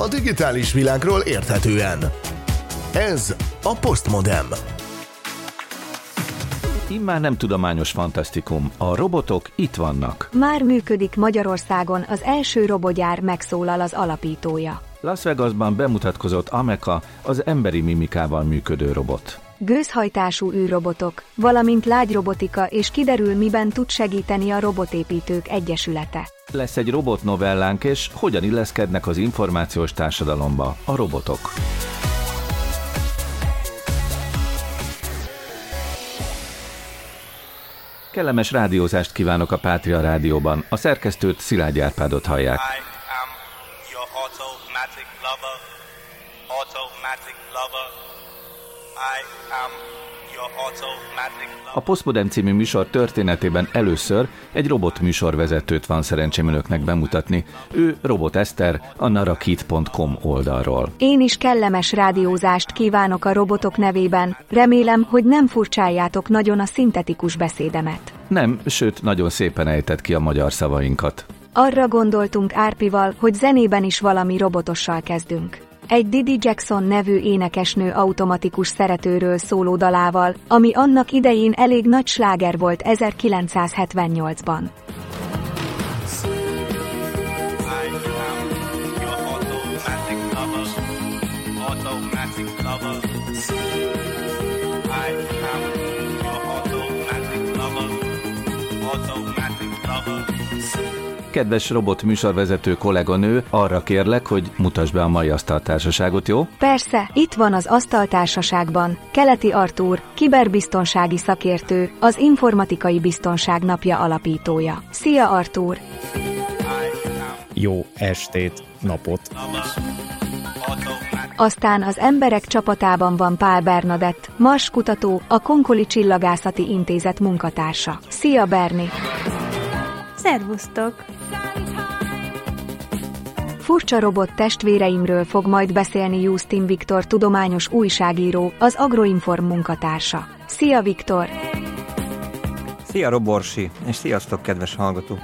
a digitális világról érthetően. Ez a Postmodem. Immár nem tudományos fantasztikum, a robotok itt vannak. Már működik Magyarországon az első robotgyár megszólal az alapítója. Las Vegasban bemutatkozott Ameka, az emberi mimikával működő robot. Gőzhajtású űrrobotok, valamint lágyrobotika és kiderül miben tud segíteni a Robotépítők Egyesülete. Lesz egy robotnovellánk, és hogyan illeszkednek az információs társadalomba a robotok. Kellemes rádiózást kívánok a Pátria Rádióban. A szerkesztőt Szilágy Árpádot hallják. A Postmodern című műsor történetében először egy robot műsorvezetőt van szerencsém önöknek bemutatni. Ő Robot Eszter, a narakit.com oldalról. Én is kellemes rádiózást kívánok a robotok nevében. Remélem, hogy nem furcsáljátok nagyon a szintetikus beszédemet. Nem, sőt, nagyon szépen ejtett ki a magyar szavainkat. Arra gondoltunk Árpival, hogy zenében is valami robotossal kezdünk. Egy Didi Jackson nevű énekesnő automatikus szeretőről szóló dalával, ami annak idején elég nagy sláger volt 1978-ban. Kedves robot műsorvezető kolléganő, arra kérlek, hogy mutasd be a mai asztaltársaságot, jó? Persze, itt van az Asztaltársaságban Keleti Artúr, kiberbiztonsági szakértő, az Informatikai Biztonság Napja alapítója. Szia Artúr! jó estét, napot. Aztán az emberek csapatában van Pál Bernadett, Mars kutató, a Konkoli Csillagászati Intézet munkatársa. Szia Berni! Szervusztok! Furcsa robot testvéreimről fog majd beszélni Justin Viktor tudományos újságíró, az Agroinform munkatársa. Szia Viktor! Szia Roborsi, és sziasztok kedves hallgató!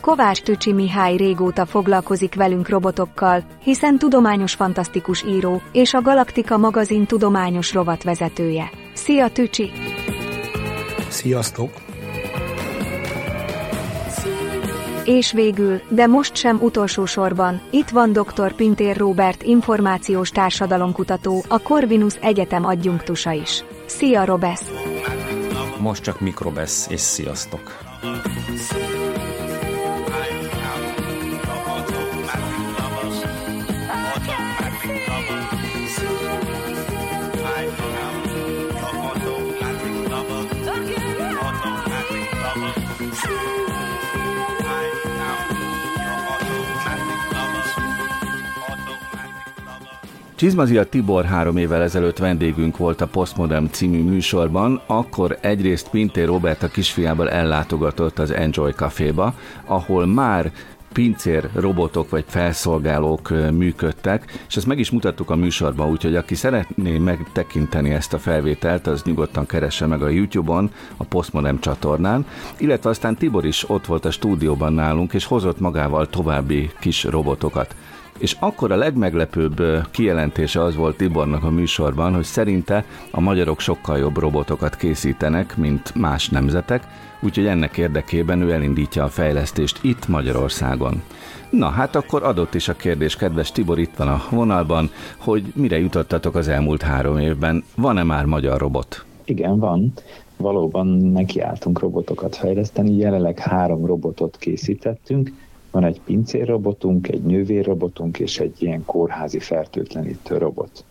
Kovács Tücsi Mihály régóta foglalkozik velünk robotokkal, hiszen tudományos fantasztikus író, és a Galaktika magazin tudományos rovatvezetője. Szia Tücsi! Sziasztok! És végül, de most sem utolsó sorban, itt van dr. Pintér Róbert információs társadalomkutató, a Corvinus Egyetem adjunktusa is. Szia Robesz! Most csak mikrobesz, és sziasztok. Csizmazia Tibor három évvel ezelőtt vendégünk volt a Postmodern című műsorban, akkor egyrészt Pintér Robert a kisfiával ellátogatott az Enjoy Caféba, ahol már pincér robotok vagy felszolgálók működtek, és ezt meg is mutattuk a műsorban, úgyhogy aki szeretné megtekinteni ezt a felvételt, az nyugodtan keresse meg a YouTube-on, a Postmodern csatornán, illetve aztán Tibor is ott volt a stúdióban nálunk, és hozott magával további kis robotokat. És akkor a legmeglepőbb kijelentése az volt Tibornak a műsorban, hogy szerinte a magyarok sokkal jobb robotokat készítenek, mint más nemzetek, úgyhogy ennek érdekében ő elindítja a fejlesztést itt Magyarországon. Na hát akkor adott is a kérdés, kedves Tibor itt van a vonalban, hogy mire jutottatok az elmúlt három évben. Van-e már magyar robot? Igen, van. Valóban nekiálltunk robotokat fejleszteni. Jelenleg három robotot készítettünk. Van egy pincérrobotunk, egy nővérrobotunk és egy ilyen kórházi fertőtlenítő robot.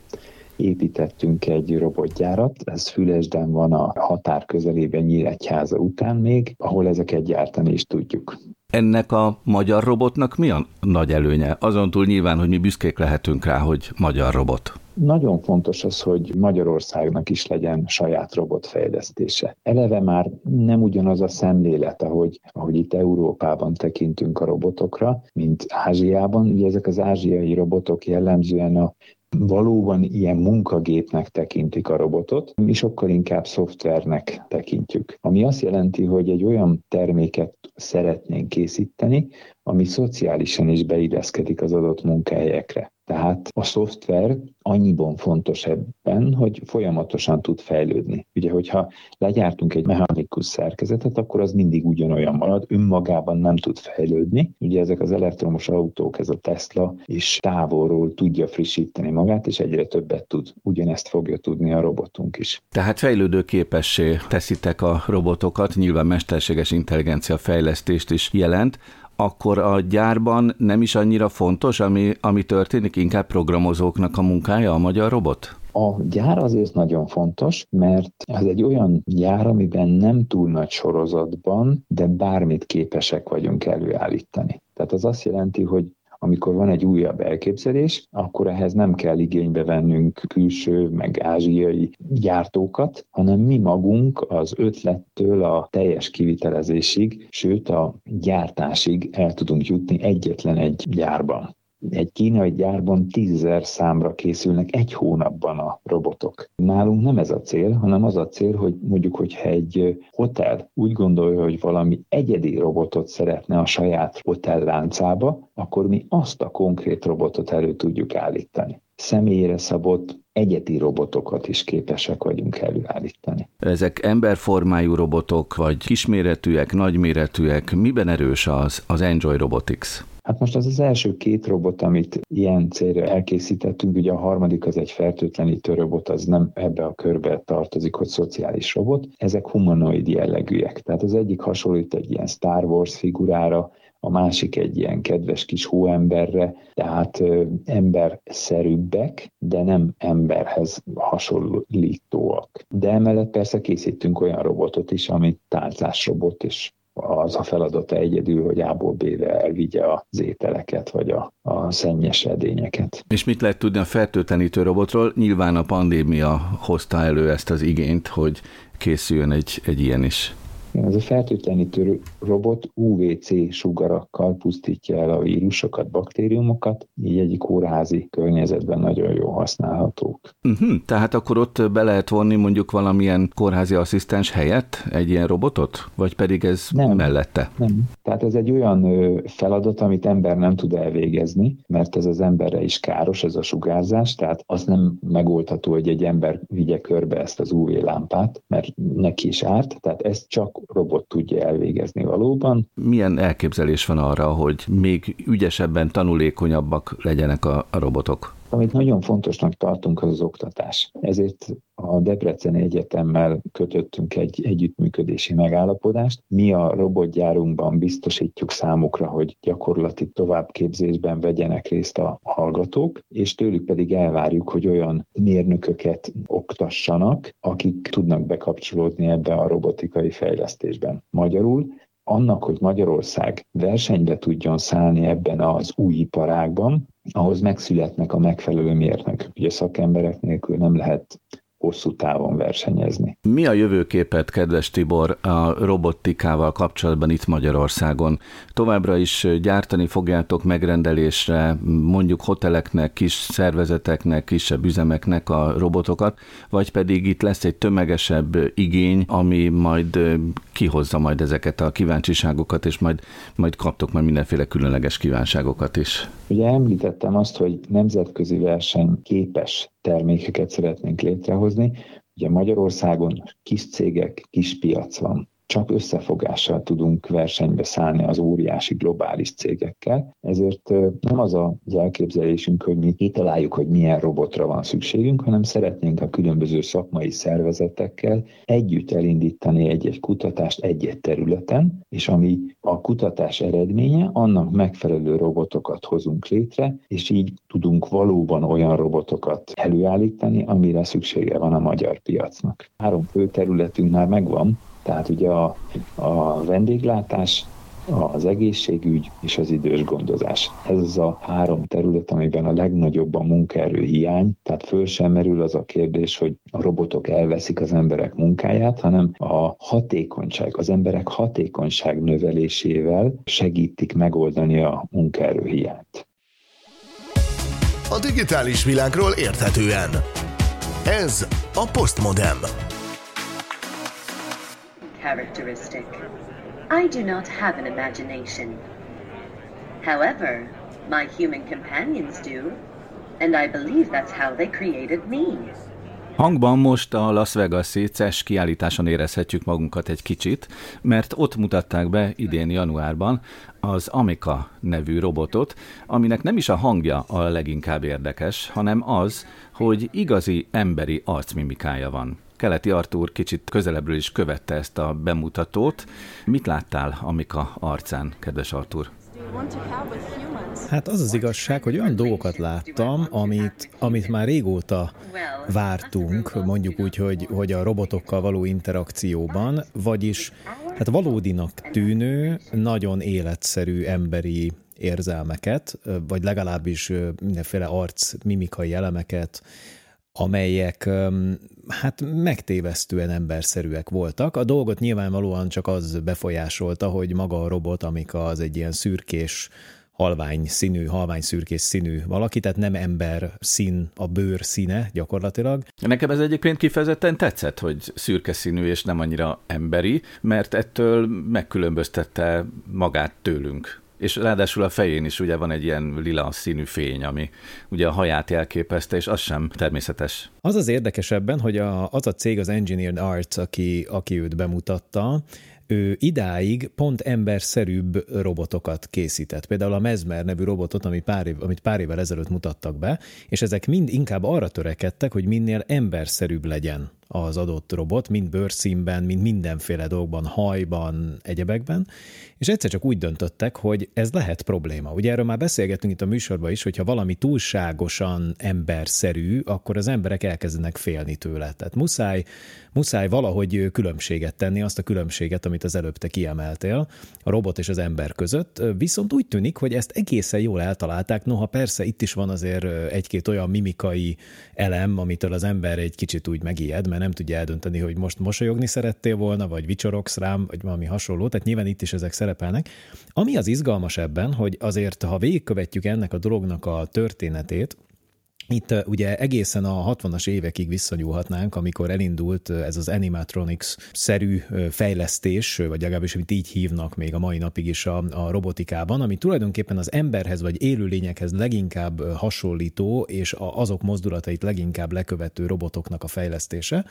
Építettünk egy robotgyárat, ez Fülesden van a határ közelében Nyíregyháza után még, ahol ezeket gyártani is tudjuk. Ennek a magyar robotnak mi a nagy előnye? Azon túl nyilván, hogy mi büszkék lehetünk rá, hogy magyar robot. Nagyon fontos az, hogy Magyarországnak is legyen saját robotfejlesztése. Eleve már nem ugyanaz a szemlélet, ahogy, ahogy itt Európában tekintünk a robotokra, mint Ázsiában. Ugye ezek az ázsiai robotok jellemzően a valóban ilyen munkagépnek tekintik a robotot, mi sokkal inkább szoftvernek tekintjük. Ami azt jelenti, hogy egy olyan terméket szeretnénk készíteni, ami szociálisan is beilleszkedik az adott munkahelyekre. Tehát a szoftver annyiban fontos ebben, hogy folyamatosan tud fejlődni. Ugye, hogyha legyártunk egy mechanikus szerkezetet, akkor az mindig ugyanolyan marad, önmagában nem tud fejlődni. Ugye ezek az elektromos autók, ez a Tesla is távolról tudja frissíteni magát, és egyre többet tud. Ugyanezt fogja tudni a robotunk is. Tehát fejlődő képessé teszitek a robotokat, nyilván mesterséges intelligencia fejlesztést is jelent akkor a gyárban nem is annyira fontos, ami, ami történik, inkább programozóknak a munkája a magyar robot? A gyár azért nagyon fontos, mert ez egy olyan gyár, amiben nem túl nagy sorozatban, de bármit képesek vagyunk előállítani. Tehát az azt jelenti, hogy amikor van egy újabb elképzelés, akkor ehhez nem kell igénybe vennünk külső, meg ázsiai gyártókat, hanem mi magunk az ötlettől a teljes kivitelezésig, sőt a gyártásig el tudunk jutni egyetlen egy gyárban egy kínai gyárban tízezer számra készülnek egy hónapban a robotok. Nálunk nem ez a cél, hanem az a cél, hogy mondjuk, hogyha egy hotel úgy gondolja, hogy valami egyedi robotot szeretne a saját hotelláncába, akkor mi azt a konkrét robotot elő tudjuk állítani. Személyre szabott egyedi robotokat is képesek vagyunk előállítani. Ezek emberformájú robotok, vagy kisméretűek, nagyméretűek, miben erős az, az Enjoy Robotics? Hát most az az első két robot, amit ilyen célra elkészítettünk, ugye a harmadik az egy fertőtlenítő robot, az nem ebbe a körbe tartozik, hogy szociális robot. Ezek humanoid jellegűek. Tehát az egyik hasonlít egy ilyen Star Wars figurára, a másik egy ilyen kedves kis hóemberre, tehát ö, emberszerűbbek, de nem emberhez hasonlítóak. De emellett persze készítünk olyan robotot is, ami tálcás robot, és az a feladata egyedül, hogy A-ból B-re elvigye az ételeket, vagy a, a szennyes edényeket. És mit lehet tudni a fertőtlenítő robotról? Nyilván a pandémia hozta elő ezt az igényt, hogy készüljön egy, egy ilyen is. Ez a fertőtlenítő robot UVC sugarakkal pusztítja el a vírusokat, baktériumokat, így egy kórházi környezetben nagyon jó használhatók. Uh-huh, tehát akkor ott be lehet vonni mondjuk valamilyen kórházi asszisztens helyett egy ilyen robotot? Vagy pedig ez nem, mellette? Nem. Tehát ez egy olyan feladat, amit ember nem tud elvégezni, mert ez az emberre is káros, ez a sugárzás, tehát az nem megoldható, hogy egy ember vigye körbe ezt az UV lámpát, mert neki is árt, tehát ezt csak robot tudja elvégezni valóban. Milyen elképzelés van arra, hogy még ügyesebben, tanulékonyabbak legyenek a, robotok? Amit nagyon fontosnak tartunk, az az oktatás. Ezért a Debreceni Egyetemmel kötöttünk egy együttműködési megállapodást. Mi a robotgyárunkban biztosítjuk számukra, hogy gyakorlati továbbképzésben vegyenek részt a hallgatók, és tőlük pedig elvárjuk, hogy olyan mérnököket oktassanak, akik tudnak bekapcsolódni ebbe a robotikai fejlesztésben. Magyarul annak, hogy Magyarország versenybe tudjon szállni ebben az új iparágban, ahhoz megszületnek a megfelelő mérnök. Ugye szakemberek nélkül nem lehet hosszú távon versenyezni. Mi a jövőképet, kedves Tibor, a robotikával kapcsolatban itt Magyarországon? Továbbra is gyártani fogjátok megrendelésre mondjuk hoteleknek, kis szervezeteknek, kisebb üzemeknek a robotokat, vagy pedig itt lesz egy tömegesebb igény, ami majd kihozza majd ezeket a kíváncsiságokat, és majd, majd kaptok majd mindenféle különleges kívánságokat is. Ugye említettem azt, hogy nemzetközi verseny képes termékeket szeretnénk létrehozni. Ugye Magyarországon kis cégek, kis piac van csak összefogással tudunk versenybe szállni az óriási globális cégekkel. Ezért nem az az elképzelésünk, hogy mi kitaláljuk, hogy milyen robotra van szükségünk, hanem szeretnénk a különböző szakmai szervezetekkel együtt elindítani egy-egy kutatást egy-egy területen, és ami a kutatás eredménye, annak megfelelő robotokat hozunk létre, és így tudunk valóban olyan robotokat előállítani, amire szüksége van a magyar piacnak. Három fő területünk már megvan, tehát ugye a, a vendéglátás, az egészségügy és az idős gondozás. Ez az a három terület, amiben a legnagyobb a munkaerő hiány, tehát föl sem merül az a kérdés, hogy a robotok elveszik az emberek munkáját, hanem a hatékonyság, az emberek hatékonyság növelésével segítik megoldani a munkaerő hiányt. A digitális világról érthetően. Ez a Postmodem. Characteristic. I do not have an imagination. However, my human companions do, and I believe that's how they created me. Hangban most a Las Vegas-i kiállításon érezhetjük magunkat egy kicsit, mert ott mutatták be idén januárban az Amika nevű robotot, aminek nem is a hangja a leginkább érdekes, hanem az, hogy igazi emberi arcmimikája van. Keleti Artúr kicsit közelebbről is követte ezt a bemutatót. Mit láttál Amika arcán, kedves Artúr? Hát az az igazság, hogy olyan dolgokat láttam, amit, amit már régóta vártunk, mondjuk úgy, hogy, hogy a robotokkal való interakcióban, vagyis hát valódinak tűnő, nagyon életszerű emberi érzelmeket, vagy legalábbis mindenféle arc mimikai elemeket, amelyek hát megtévesztően emberszerűek voltak. A dolgot nyilvánvalóan csak az befolyásolta, hogy maga a robot, amik az egy ilyen szürkés, halvány színű, halvány szürkés színű valaki, tehát nem ember szín a bőr színe gyakorlatilag. Nekem ez egyébként kifejezetten tetszett, hogy szürke színű és nem annyira emberi, mert ettől megkülönböztette magát tőlünk és ráadásul a fején is ugye van egy ilyen lila színű fény, ami ugye a haját jelképezte, és az sem természetes. Az az érdekesebben, hogy a, az a cég, az Engineered Arts, aki, aki őt bemutatta, ő idáig pont emberszerűbb robotokat készített. Például a Mesmer nevű robotot, amit pár, év, amit pár évvel ezelőtt mutattak be, és ezek mind inkább arra törekedtek, hogy minél emberszerűbb legyen az adott robot, mind bőrszínben, mind mindenféle dolgban, hajban, egyebekben, és egyszer csak úgy döntöttek, hogy ez lehet probléma. Ugye erről már beszélgettünk itt a műsorban is, hogyha valami túlságosan emberszerű, akkor az emberek elkezdenek félni tőle. Tehát muszáj, muszáj valahogy különbséget tenni, azt a különbséget, amit az előbb te kiemeltél, a robot és az ember között. Viszont úgy tűnik, hogy ezt egészen jól eltalálták, noha persze itt is van azért egy-két olyan mimikai elem, amitől az ember egy kicsit úgy megijed, mert nem tudja eldönteni, hogy most mosolyogni szerettél volna, vagy vicsorogsz rám, vagy valami hasonló, tehát nyilván itt is ezek szerepelnek. Ami az izgalmas ebben, hogy azért, ha végigkövetjük ennek a dolognak a történetét, itt ugye egészen a 60-as évekig visszanyúlhatnánk, amikor elindult ez az animatronics-szerű fejlesztés, vagy legalábbis amit így hívnak még a mai napig is a, a robotikában, ami tulajdonképpen az emberhez vagy élőlényekhez leginkább hasonlító, és a, azok mozdulatait leginkább lekövető robotoknak a fejlesztése,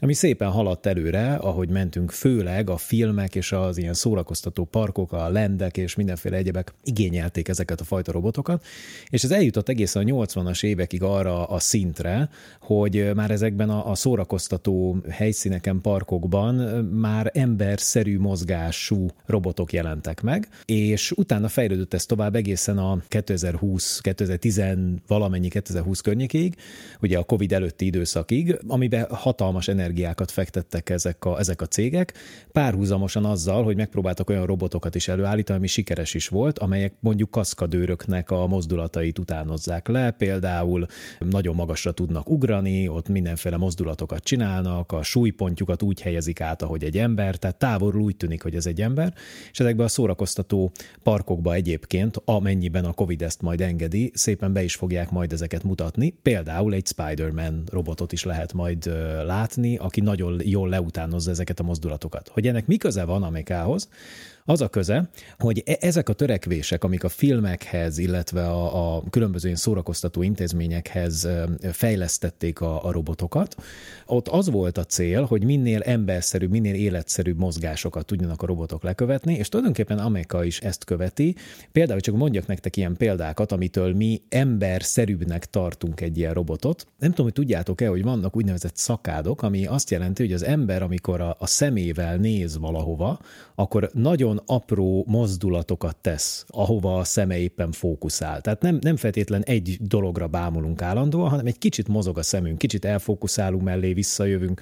ami szépen haladt előre, ahogy mentünk, főleg a filmek és az ilyen szórakoztató parkok, a lendek és mindenféle egyebek igényelték ezeket a fajta robotokat, és ez eljutott egészen a 80-as évekig évekig arra a szintre, hogy már ezekben a, a szórakoztató helyszíneken, parkokban már emberszerű mozgású robotok jelentek meg, és utána fejlődött ez tovább egészen a 2020, 2010 valamennyi 2020 környékéig, ugye a Covid előtti időszakig, amiben hatalmas energiákat fektettek ezek a, ezek a cégek, párhuzamosan azzal, hogy megpróbáltak olyan robotokat is előállítani, ami sikeres is volt, amelyek mondjuk kaszkadőröknek a mozdulatait utánozzák le, például például nagyon magasra tudnak ugrani, ott mindenféle mozdulatokat csinálnak, a súlypontjukat úgy helyezik át, ahogy egy ember, tehát távolról úgy tűnik, hogy ez egy ember, és ezekben a szórakoztató parkokba egyébként, amennyiben a Covid ezt majd engedi, szépen be is fogják majd ezeket mutatni. Például egy Spider-Man robotot is lehet majd látni, aki nagyon jól leutánozza ezeket a mozdulatokat. Hogy ennek mi köze van Amerikához, az a köze, hogy e- ezek a törekvések, amik a filmekhez, illetve a, a különböző szórakoztató intézményekhez fejlesztették a, a robotokat, ott az volt a cél, hogy minél emberszerűbb, minél életszerűbb mozgásokat tudjanak a robotok lekövetni, és tulajdonképpen Amerika is ezt követi. Például csak mondjak nektek ilyen példákat, amitől mi emberszerűbbnek tartunk egy ilyen robotot. Nem tudom, hogy tudjátok-e, hogy vannak úgynevezett szakádok, ami azt jelenti, hogy az ember, amikor a, a szemével néz valahova, akkor nagyon apró mozdulatokat tesz, ahova a szeme éppen fókuszál. Tehát nem, nem feltétlen egy dologra bámulunk állandóan, hanem egy kicsit mozog a szemünk, kicsit elfókuszálunk mellé, visszajövünk,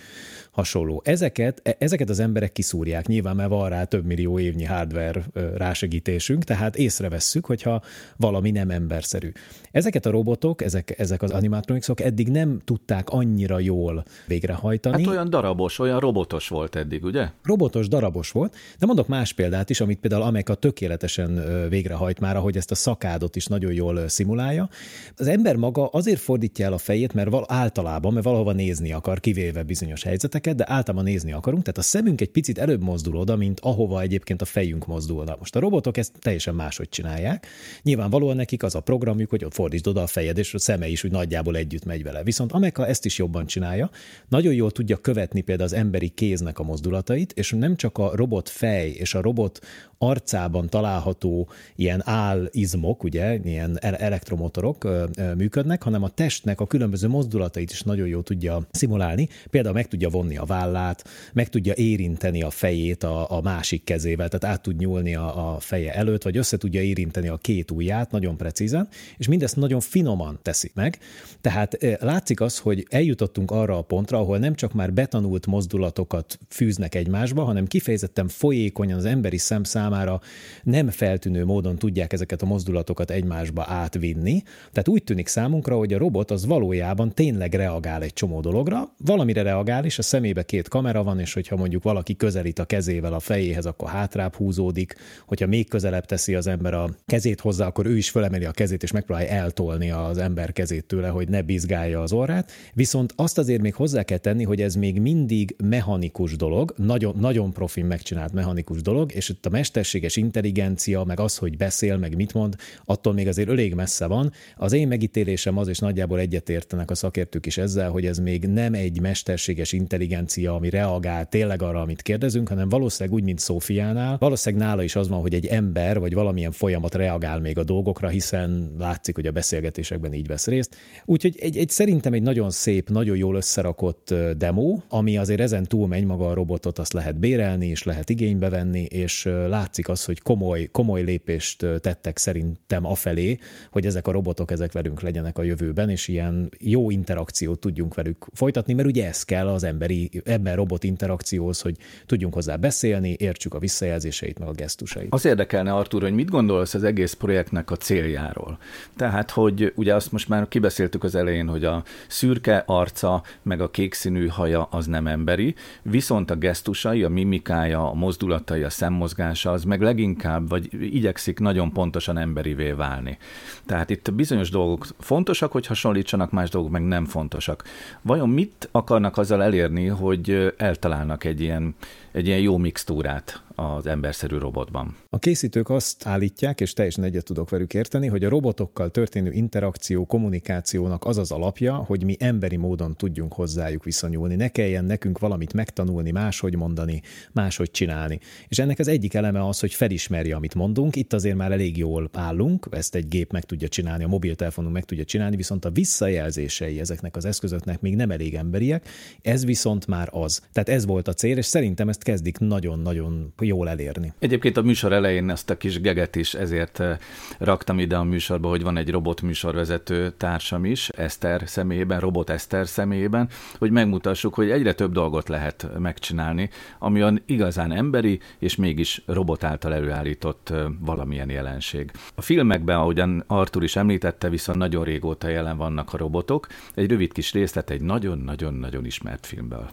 hasonló. Ezeket, e, ezeket az emberek kiszúrják, nyilván mert van rá több millió évnyi hardware rásegítésünk, tehát észrevesszük, hogyha valami nem emberszerű. Ezeket a robotok, ezek, ezek az animatronicsok eddig nem tudták annyira jól végrehajtani. Hát olyan darabos, olyan robotos volt eddig, ugye? Robotos, darabos volt, de mondok más példát, is, amit például Ameka tökéletesen végrehajt már, ahogy ezt a szakádot is nagyon jól szimulálja. Az ember maga azért fordítja el a fejét, mert val- általában, mert valahova nézni akar, kivéve bizonyos helyzeteket, de általában nézni akarunk, tehát a szemünk egy picit előbb mozdul oda, mint ahova egyébként a fejünk mozdul oda. Most a robotok ezt teljesen máshogy csinálják. Nyilvánvalóan nekik az a programjuk, hogy ott fordítsd oda a fejed, és a szeme is úgy nagyjából együtt megy vele. Viszont Ameka ezt is jobban csinálja, nagyon jól tudja követni például az emberi kéznek a mozdulatait, és nem csak a robot fej és a robot arcában található ilyen állizmok, ugye, ilyen elektromotorok működnek, hanem a testnek a különböző mozdulatait is nagyon jól tudja szimulálni. Például meg tudja vonni a vállát, meg tudja érinteni a fejét a, a másik kezével, tehát át tud nyúlni a, a feje előtt, vagy össze tudja érinteni a két ujját nagyon precízen, és mindezt nagyon finoman teszi meg. Tehát látszik az, hogy eljutottunk arra a pontra, ahol nem csak már betanult mozdulatokat fűznek egymásba, hanem kifejezetten folyékonyan az emberi szem számára nem feltűnő módon tudják ezeket a mozdulatokat egymásba átvinni. Tehát úgy tűnik számunkra, hogy a robot az valójában tényleg reagál egy csomó dologra, valamire reagál, és a szemébe két kamera van, és hogyha mondjuk valaki közelít a kezével a fejéhez, akkor hátrább húzódik, hogyha még közelebb teszi az ember a kezét hozzá, akkor ő is fölemeli a kezét, és megpróbálja eltolni az ember kezét tőle, hogy ne bizgálja az orrát. Viszont azt azért még hozzá kell tenni, hogy ez még mindig mechanikus dolog, nagyon, nagyon profin megcsinált mechanikus dolog, és itt a mesterséges intelligencia, meg az, hogy beszél, meg mit mond, attól még azért elég messze van. Az én megítélésem az, és nagyjából egyetértenek a szakértők is ezzel, hogy ez még nem egy mesterséges intelligencia, ami reagál tényleg arra, amit kérdezünk, hanem valószínűleg úgy, mint Szófiánál. Valószínűleg nála is az van, hogy egy ember vagy valamilyen folyamat reagál még a dolgokra, hiszen látszik, hogy a beszélgetésekben így vesz részt. Úgyhogy egy, egy szerintem egy nagyon szép, nagyon jól összerakott demo, ami azért ezen túl megy maga a robotot, azt lehet bérelni, és lehet igénybe venni, és látszik az, hogy komoly, komoly lépést tettek szerintem afelé, hogy ezek a robotok ezek velünk legyenek a jövőben, és ilyen jó interakciót tudjunk velük folytatni, mert ugye ez kell az emberi, ember robot interakcióhoz, hogy tudjunk hozzá beszélni, értsük a visszajelzéseit, meg a gesztusait. Az érdekelne, Artur, hogy mit gondolsz az egész projektnek a céljáról? Tehát, hogy ugye azt most már kibeszéltük az elején, hogy a szürke arca, meg a kék színű haja az nem emberi, viszont a gesztusai, a mimikája, a mozdulatai, a szemmozgása az meg leginkább, vagy igyekszik nagyon pontosan emberivé válni. Tehát itt bizonyos dolgok fontosak, hogy hasonlítsanak, más dolgok meg nem fontosak. Vajon mit akarnak azzal elérni, hogy eltalálnak egy ilyen, egy ilyen jó mixtúrát az emberszerű robotban. A készítők azt állítják, és teljesen egyet tudok velük érteni, hogy a robotokkal történő interakció, kommunikációnak az az alapja, hogy mi emberi módon tudjunk hozzájuk viszonyulni. Ne kelljen nekünk valamit megtanulni, máshogy mondani, máshogy csinálni. És ennek az egyik eleme az, hogy felismerje, amit mondunk. Itt azért már elég jól állunk, ezt egy gép meg tudja csinálni, a mobiltelefonunk meg tudja csinálni, viszont a visszajelzései ezeknek az eszközöknek még nem elég emberiek, ez viszont már az. Tehát ez volt a cél, és szerintem ezt kezdik nagyon-nagyon jól elérni. Egyébként a műsor elején ezt a kis geget is ezért eh, raktam ide a műsorba, hogy van egy robot műsorvezető társam is, Eszter személyében, robot Eszter személyében, hogy megmutassuk, hogy egyre több dolgot lehet megcsinálni, ami olyan igazán emberi, és mégis robot által előállított eh, valamilyen jelenség. A filmekben, ahogyan Artur is említette, viszont nagyon régóta jelen vannak a robotok. Egy rövid kis részlet egy nagyon-nagyon-nagyon ismert filmből.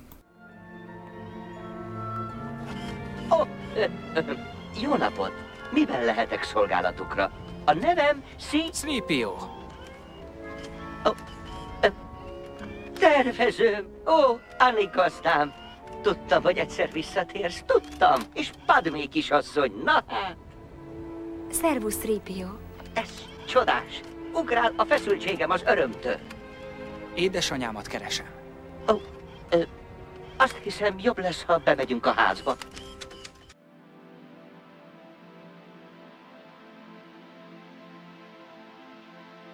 Jó napot! Miben lehetek szolgálatukra? A nevem C... Sleepio. Oh, tervezőm! Ó, Anikazdám! Tudtam, hogy egyszer visszatérsz, tudtam! És Padmé kisasszony, na hát! Szervusz, Ripio. Ez csodás! Ugrál a feszültségem az örömtől. Édesanyámat keresem. Ó, ö, azt hiszem, jobb lesz, ha bemegyünk a házba.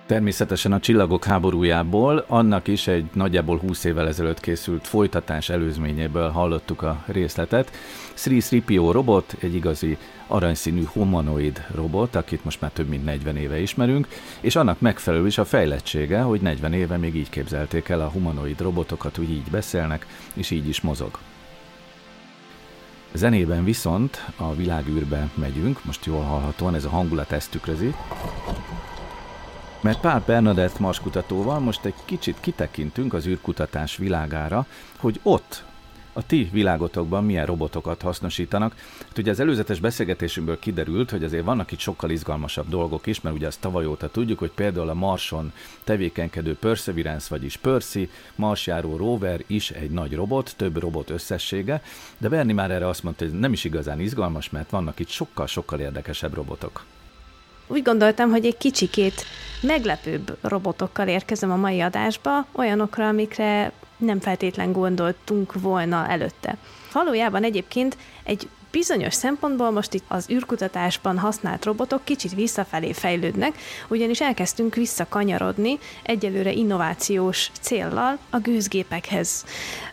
Természetesen a Csillagok háborújából, annak is egy nagyjából 20 évvel ezelőtt készült folytatás előzményéből hallottuk a részletet. Sri Sripio robot, egy igazi aranyszínű humanoid robot, akit most már több mint 40 éve ismerünk, és annak megfelelő is a fejlettsége, hogy 40 éve még így képzelték el a humanoid robotokat, hogy így beszélnek, és így is mozog. Zenében viszont a világűrbe megyünk, most jól hallhatóan, ez a hangulat ezt tükrözi. Mert Pál Bernadett marskutatóval most egy kicsit kitekintünk az űrkutatás világára, hogy ott, a ti világotokban milyen robotokat hasznosítanak. Hát ugye az előzetes beszélgetésünkből kiderült, hogy azért vannak itt sokkal izgalmasabb dolgok is, mert ugye azt tavaly óta tudjuk, hogy például a Marson tevékenykedő Perseverance, vagyis Percy, marsjáró rover is egy nagy robot, több robot összessége, de Berni már erre azt mondta, hogy nem is igazán izgalmas, mert vannak itt sokkal-sokkal érdekesebb robotok. Úgy gondoltam, hogy egy kicsikét meglepőbb robotokkal érkezem a mai adásba, olyanokra, amikre nem feltétlen gondoltunk volna előtte. Valójában egyébként egy bizonyos szempontból most itt az űrkutatásban használt robotok kicsit visszafelé fejlődnek, ugyanis elkezdtünk visszakanyarodni egyelőre innovációs céllal a gőzgépekhez.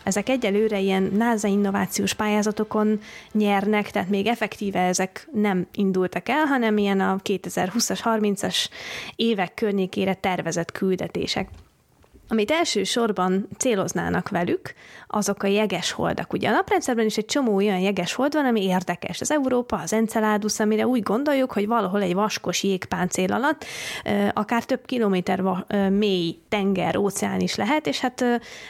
Ezek egyelőre ilyen NASA innovációs pályázatokon nyernek, tehát még effektíve ezek nem indultak el, hanem ilyen a 2020-as, 30-as évek környékére tervezett küldetések. Amit elsősorban céloznának velük, azok a jeges holdak. Ugye a naprendszerben is egy csomó olyan jeges hold van, ami érdekes. Az Európa, az Enceladus, amire úgy gondoljuk, hogy valahol egy vaskos jégpáncél alatt akár több kilométer mély tenger, óceán is lehet, és hát,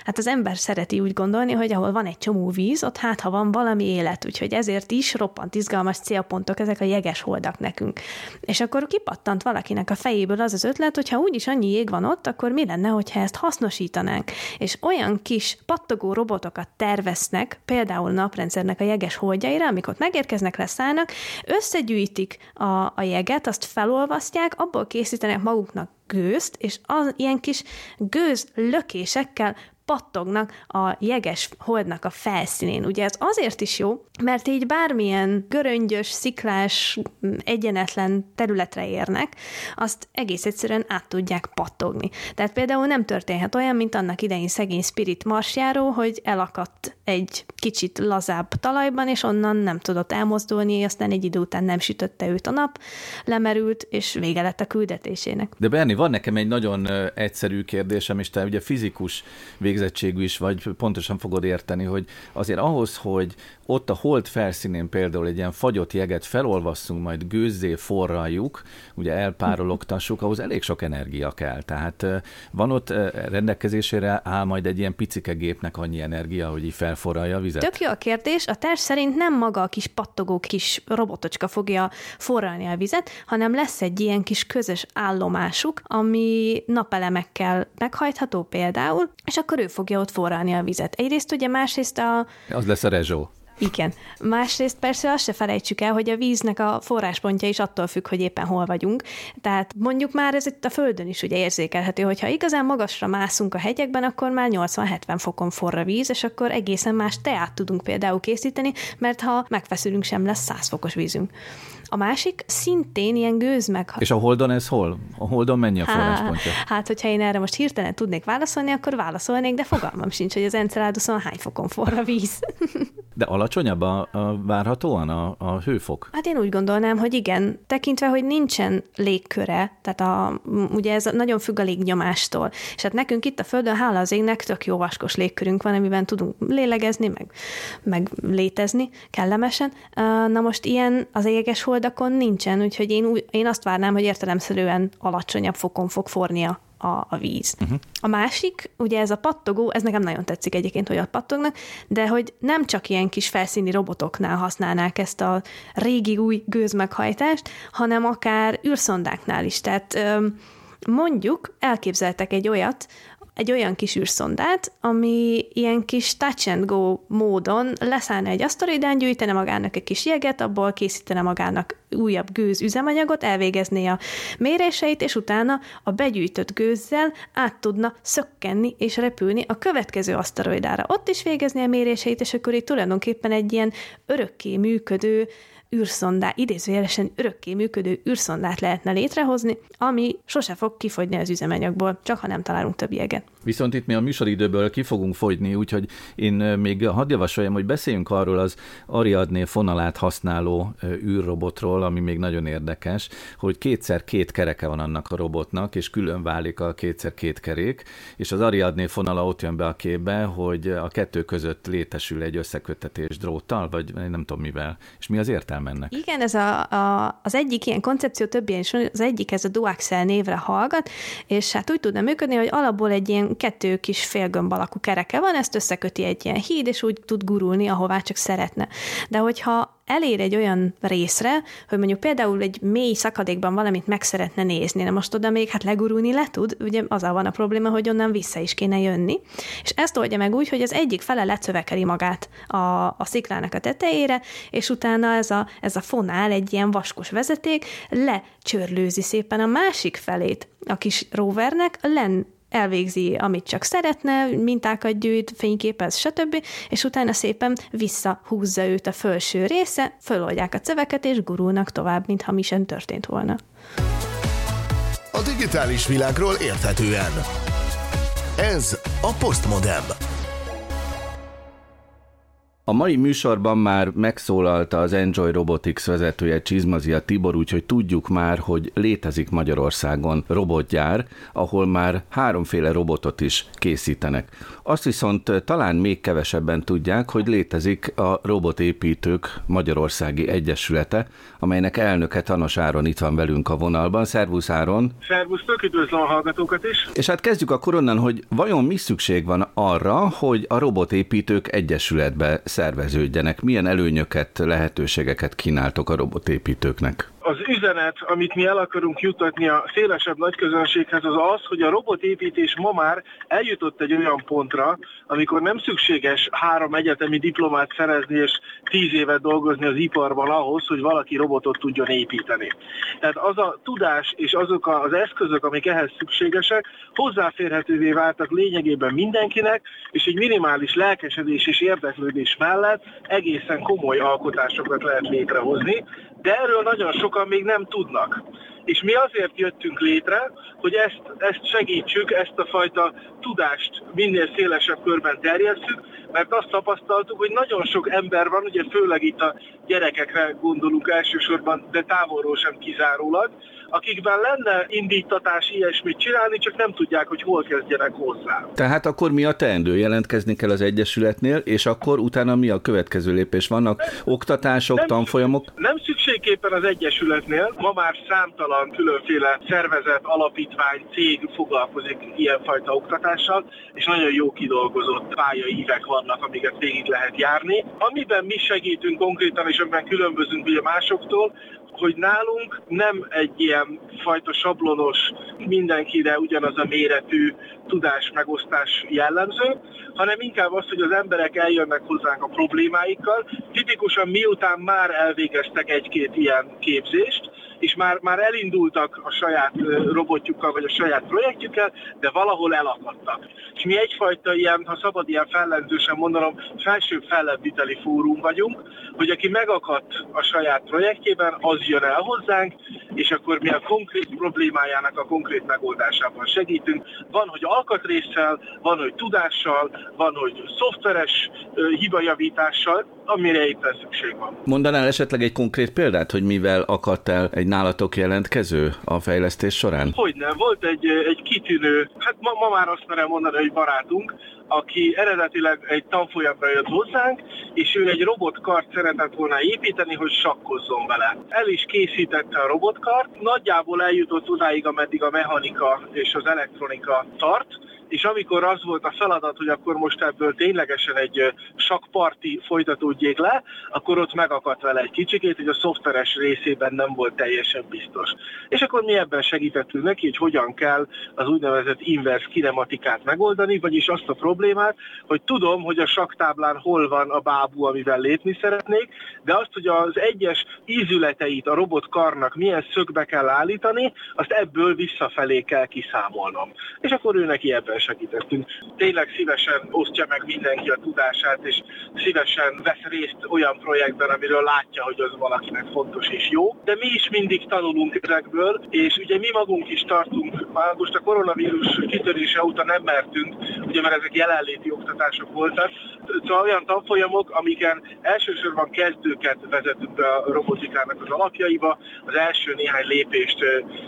hát az ember szereti úgy gondolni, hogy ahol van egy csomó víz, ott hát ha van valami élet, úgyhogy ezért is roppant izgalmas célpontok ezek a jeges holdak nekünk. És akkor kipattant valakinek a fejéből az az ötlet, hogy ha úgyis annyi jég van ott, akkor mi lenne, hogyha ezt hasznosítanánk. És olyan kis pattogó robotokat terveznek, például naprendszernek a jeges holdjaira, amikor megérkeznek, leszállnak, összegyűjtik a, a jeget, azt felolvasztják, abból készítenek maguknak gőzt, és az ilyen kis gőz lökésekkel pattognak a jeges holdnak a felszínén. Ugye ez azért is jó, mert így bármilyen göröngyös, sziklás, egyenetlen területre érnek, azt egész egyszerűen át tudják pattogni. Tehát például nem történhet olyan, mint annak idején szegény Spirit marsjáró, hogy elakadt egy kicsit lazább talajban, és onnan nem tudott elmozdulni, aztán egy idő után nem sütötte őt a nap, lemerült, és vége lett a küldetésének. De Berni, van nekem egy nagyon egyszerű kérdésem, és te ugye fizikus végzettségű is vagy, pontosan fogod érteni, hogy azért ahhoz, hogy ott a hold felszínén például egy ilyen fagyott jeget felolvasszunk, majd gőzzé forraljuk, ugye elpárologtassuk, ahhoz elég sok energia kell. Tehát van ott rendelkezésére áll majd egy ilyen picike gépnek annyi energia, hogy így felforralja a vizet? Tök jó a kérdés. A társ szerint nem maga a kis pattogó kis robotocska fogja forralni a vizet, hanem lesz egy ilyen kis közös állomásuk, ami napelemekkel meghajtható például, és akkor ő fogja ott forralni a vizet. Egyrészt ugye, másrészt a... Az lesz a rezsó. Igen. Másrészt persze azt se felejtsük el, hogy a víznek a forráspontja is attól függ, hogy éppen hol vagyunk. Tehát mondjuk már ez itt a Földön is ugye érzékelhető, hogy ha igazán magasra mászunk a hegyekben, akkor már 80-70 fokon forra víz, és akkor egészen más teát tudunk például készíteni, mert ha megfeszülünk, sem lesz 100 fokos vízünk. A másik szintén ilyen gőz meg... És a Holdon ez hol? A Holdon mennyi a forráspontja? Hát, hát, hogyha én erre most hirtelen tudnék válaszolni, akkor válaszolnék, de fogalmam sincs, hogy az Enceladuson hány fokon forra víz. De alacsonyabb a, a várhatóan a, a hőfok? Hát én úgy gondolnám, hogy igen, tekintve, hogy nincsen légköre, tehát a, ugye ez nagyon függ a légnyomástól. És hát nekünk itt a Földön, hála az égnek, tök jó vaskos légkörünk van, amiben tudunk lélegezni, meg, meg létezni kellemesen. Na most ilyen az éges holdakon nincsen, úgyhogy én, én azt várnám, hogy értelemszerűen alacsonyabb fokon fog forni a a, a víz. Uh-huh. A másik, ugye ez a pattogó, ez nekem nagyon tetszik egyébként, hogy ott pattognak, de hogy nem csak ilyen kis felszíni robotoknál használnák ezt a régi új gőzmeghajtást, hanem akár űrszondáknál is. Tehát mondjuk elképzeltek egy olyat, egy olyan kis űrszondát, ami ilyen kis touch and go módon leszállna egy aszteroidán, gyűjtene magának egy kis jeget, abból készítene magának újabb gőz üzemanyagot, elvégezné a méréseit, és utána a begyűjtött gőzzel át tudna szökkenni és repülni a következő aszteroidára. Ott is végezni a méréseit, és akkor itt tulajdonképpen egy ilyen örökké működő űrszondá, idézőjelesen örökké működő űrszondát lehetne létrehozni, ami sose fog kifogyni az üzemanyagból, csak ha nem találunk több jeget. Viszont itt mi a műsoridőből ki fogunk fogyni, úgyhogy én még hadd javasoljam, hogy beszéljünk arról az Ariadné fonalát használó űrrobotról, ami még nagyon érdekes, hogy kétszer két kereke van annak a robotnak, és külön válik a kétszer két kerék, és az Ariadné fonala ott jön be a képbe, hogy a kettő között létesül egy összeköttetés dróttal, vagy nem tudom mivel. És mi az értelme? Mennek. Igen, ez a, a, az egyik ilyen koncepció, több ilyen is az egyik ez a Duaxel névre hallgat, és hát úgy tudna működni, hogy alapból egy ilyen kettő kis félgömb alakú kereke van, ezt összeköti egy ilyen híd, és úgy tud gurulni, ahová csak szeretne. De hogyha elér egy olyan részre, hogy mondjuk például egy mély szakadékban valamit meg szeretne nézni, de most oda még hát legurulni le tud, ugye azzal van a probléma, hogy onnan vissza is kéne jönni. És ezt oldja meg úgy, hogy az egyik fele lecövekeli magát a, a sziklának a tetejére, és utána ez a, ez a fonál, egy ilyen vaskos vezeték, lecsörlőzi szépen a másik felét a kis rovernek, len elvégzi, amit csak szeretne, mintákat gyűjt, fényképez, stb., és utána szépen visszahúzza őt a felső része, föloldják a ceveket, és gurulnak tovább, mintha mi sem történt volna. A digitális világról érthetően. Ez a Postmodem. A mai műsorban már megszólalta az Enjoy Robotics vezetője Csizmazia Tibor, úgyhogy tudjuk már, hogy létezik Magyarországon robotgyár, ahol már háromféle robotot is készítenek. Azt viszont talán még kevesebben tudják, hogy létezik a Robotépítők Magyarországi Egyesülete, amelynek elnöke Tanas Áron itt van velünk a vonalban. Szervusz Áron! Szervusztok, üdvözlöm a hallgatókat is! És hát kezdjük akkor onnan, hogy vajon mi szükség van arra, hogy a Robotépítők Egyesületbe szerveződjenek? Milyen előnyöket, lehetőségeket kínáltok a robotépítőknek? Az üzenet, amit mi el akarunk jutatni a szélesebb nagyközönséghez, az az, hogy a robotépítés ma már eljutott egy olyan pontra, amikor nem szükséges három egyetemi diplomát szerezni és tíz évet dolgozni az iparban ahhoz, hogy valaki robotot tudjon építeni. Tehát az a tudás és azok az eszközök, amik ehhez szükségesek, hozzáférhetővé váltak lényegében mindenkinek, és egy minimális lelkesedés és érdeklődés mellett egészen komoly alkotásokat lehet létrehozni, de erről nagyon sokan még nem tudnak. És mi azért jöttünk létre, hogy ezt, ezt segítsük, ezt a fajta tudást minél szélesebb körben terjesszük, mert azt tapasztaltuk, hogy nagyon sok ember van, ugye főleg itt a gyerekekre gondolunk elsősorban, de távolról sem kizárólag, akikben lenne indítatás ilyesmit csinálni, csak nem tudják, hogy hol kezdjenek hozzá. Tehát akkor mi a teendő? Jelentkezni kell az Egyesületnél, és akkor utána mi a következő lépés? Vannak oktatások, nem, tanfolyamok? Nem szükségképpen az Egyesületnél. Ma már számtalan különféle szervezet, alapítvány, cég foglalkozik ilyenfajta oktatással, és nagyon jó kidolgozott pályaívek vannak, amiket végig lehet járni. Amiben mi segítünk konkrétan, és amiben különbözünk ugye másoktól, hogy nálunk nem egy ilyen fajta sablonos, mindenkire ugyanaz a méretű tudás megosztás jellemző, hanem inkább az, hogy az emberek eljönnek hozzánk a problémáikkal. Tipikusan miután már elvégeztek egy-két ilyen képzést, és már, már elindultak a saját robotjukkal, vagy a saját projektjükkel, de valahol elakadtak. És mi egyfajta ilyen, ha szabad ilyen fellenzősen mondanom, felsőbb fellebbviteli fórum vagyunk, hogy aki megakadt a saját projektjében, az jön el hozzánk, és akkor mi a konkrét problémájának a konkrét megoldásában segítünk. Van, hogy alkatrészsel, van, hogy tudással, van, hogy szoftveres hibajavítással, amire éppen szükség van. Mondanál esetleg egy konkrét példát, hogy mivel akadt el egy nálatok jelentkező a fejlesztés során? Hogy nem, volt egy, egy kitűnő, hát ma, ma már azt merem mondani, hogy barátunk, aki eredetileg egy tanfolyamra jött hozzánk, és ő egy robotkart szeretett volna építeni, hogy sakkozzon vele. El is készítette a robotkart, nagyjából eljutott odáig, ameddig a mechanika és az elektronika tart, és amikor az volt a feladat, hogy akkor most ebből ténylegesen egy sakparti folytatódjék le, akkor ott megakadt vele egy kicsikét, hogy a szoftveres részében nem volt teljesen biztos. És akkor mi ebben segítettünk neki, hogy hogyan kell az úgynevezett inverse kinematikát megoldani, vagyis azt a problémát, hogy tudom, hogy a saktáblán hol van a bábú, amivel lépni szeretnék, de azt, hogy az egyes ízületeit a robotkarnak milyen szögbe kell állítani, azt ebből visszafelé kell kiszámolnom. És akkor ő neki ebben segítettünk. Tényleg szívesen osztja meg mindenki a tudását, és szívesen vesz részt olyan projektben, amiről látja, hogy az valakinek fontos és jó. De mi is mindig tanulunk ezekből, és ugye mi magunk is tartunk, már most a koronavírus kitörése óta nem mertünk, ugye mert ezek jelenléti oktatások voltak, Szóval olyan tanfolyamok, amiken elsősorban kezdőket vezetünk be a robotikának az alapjaiba, az első néhány lépést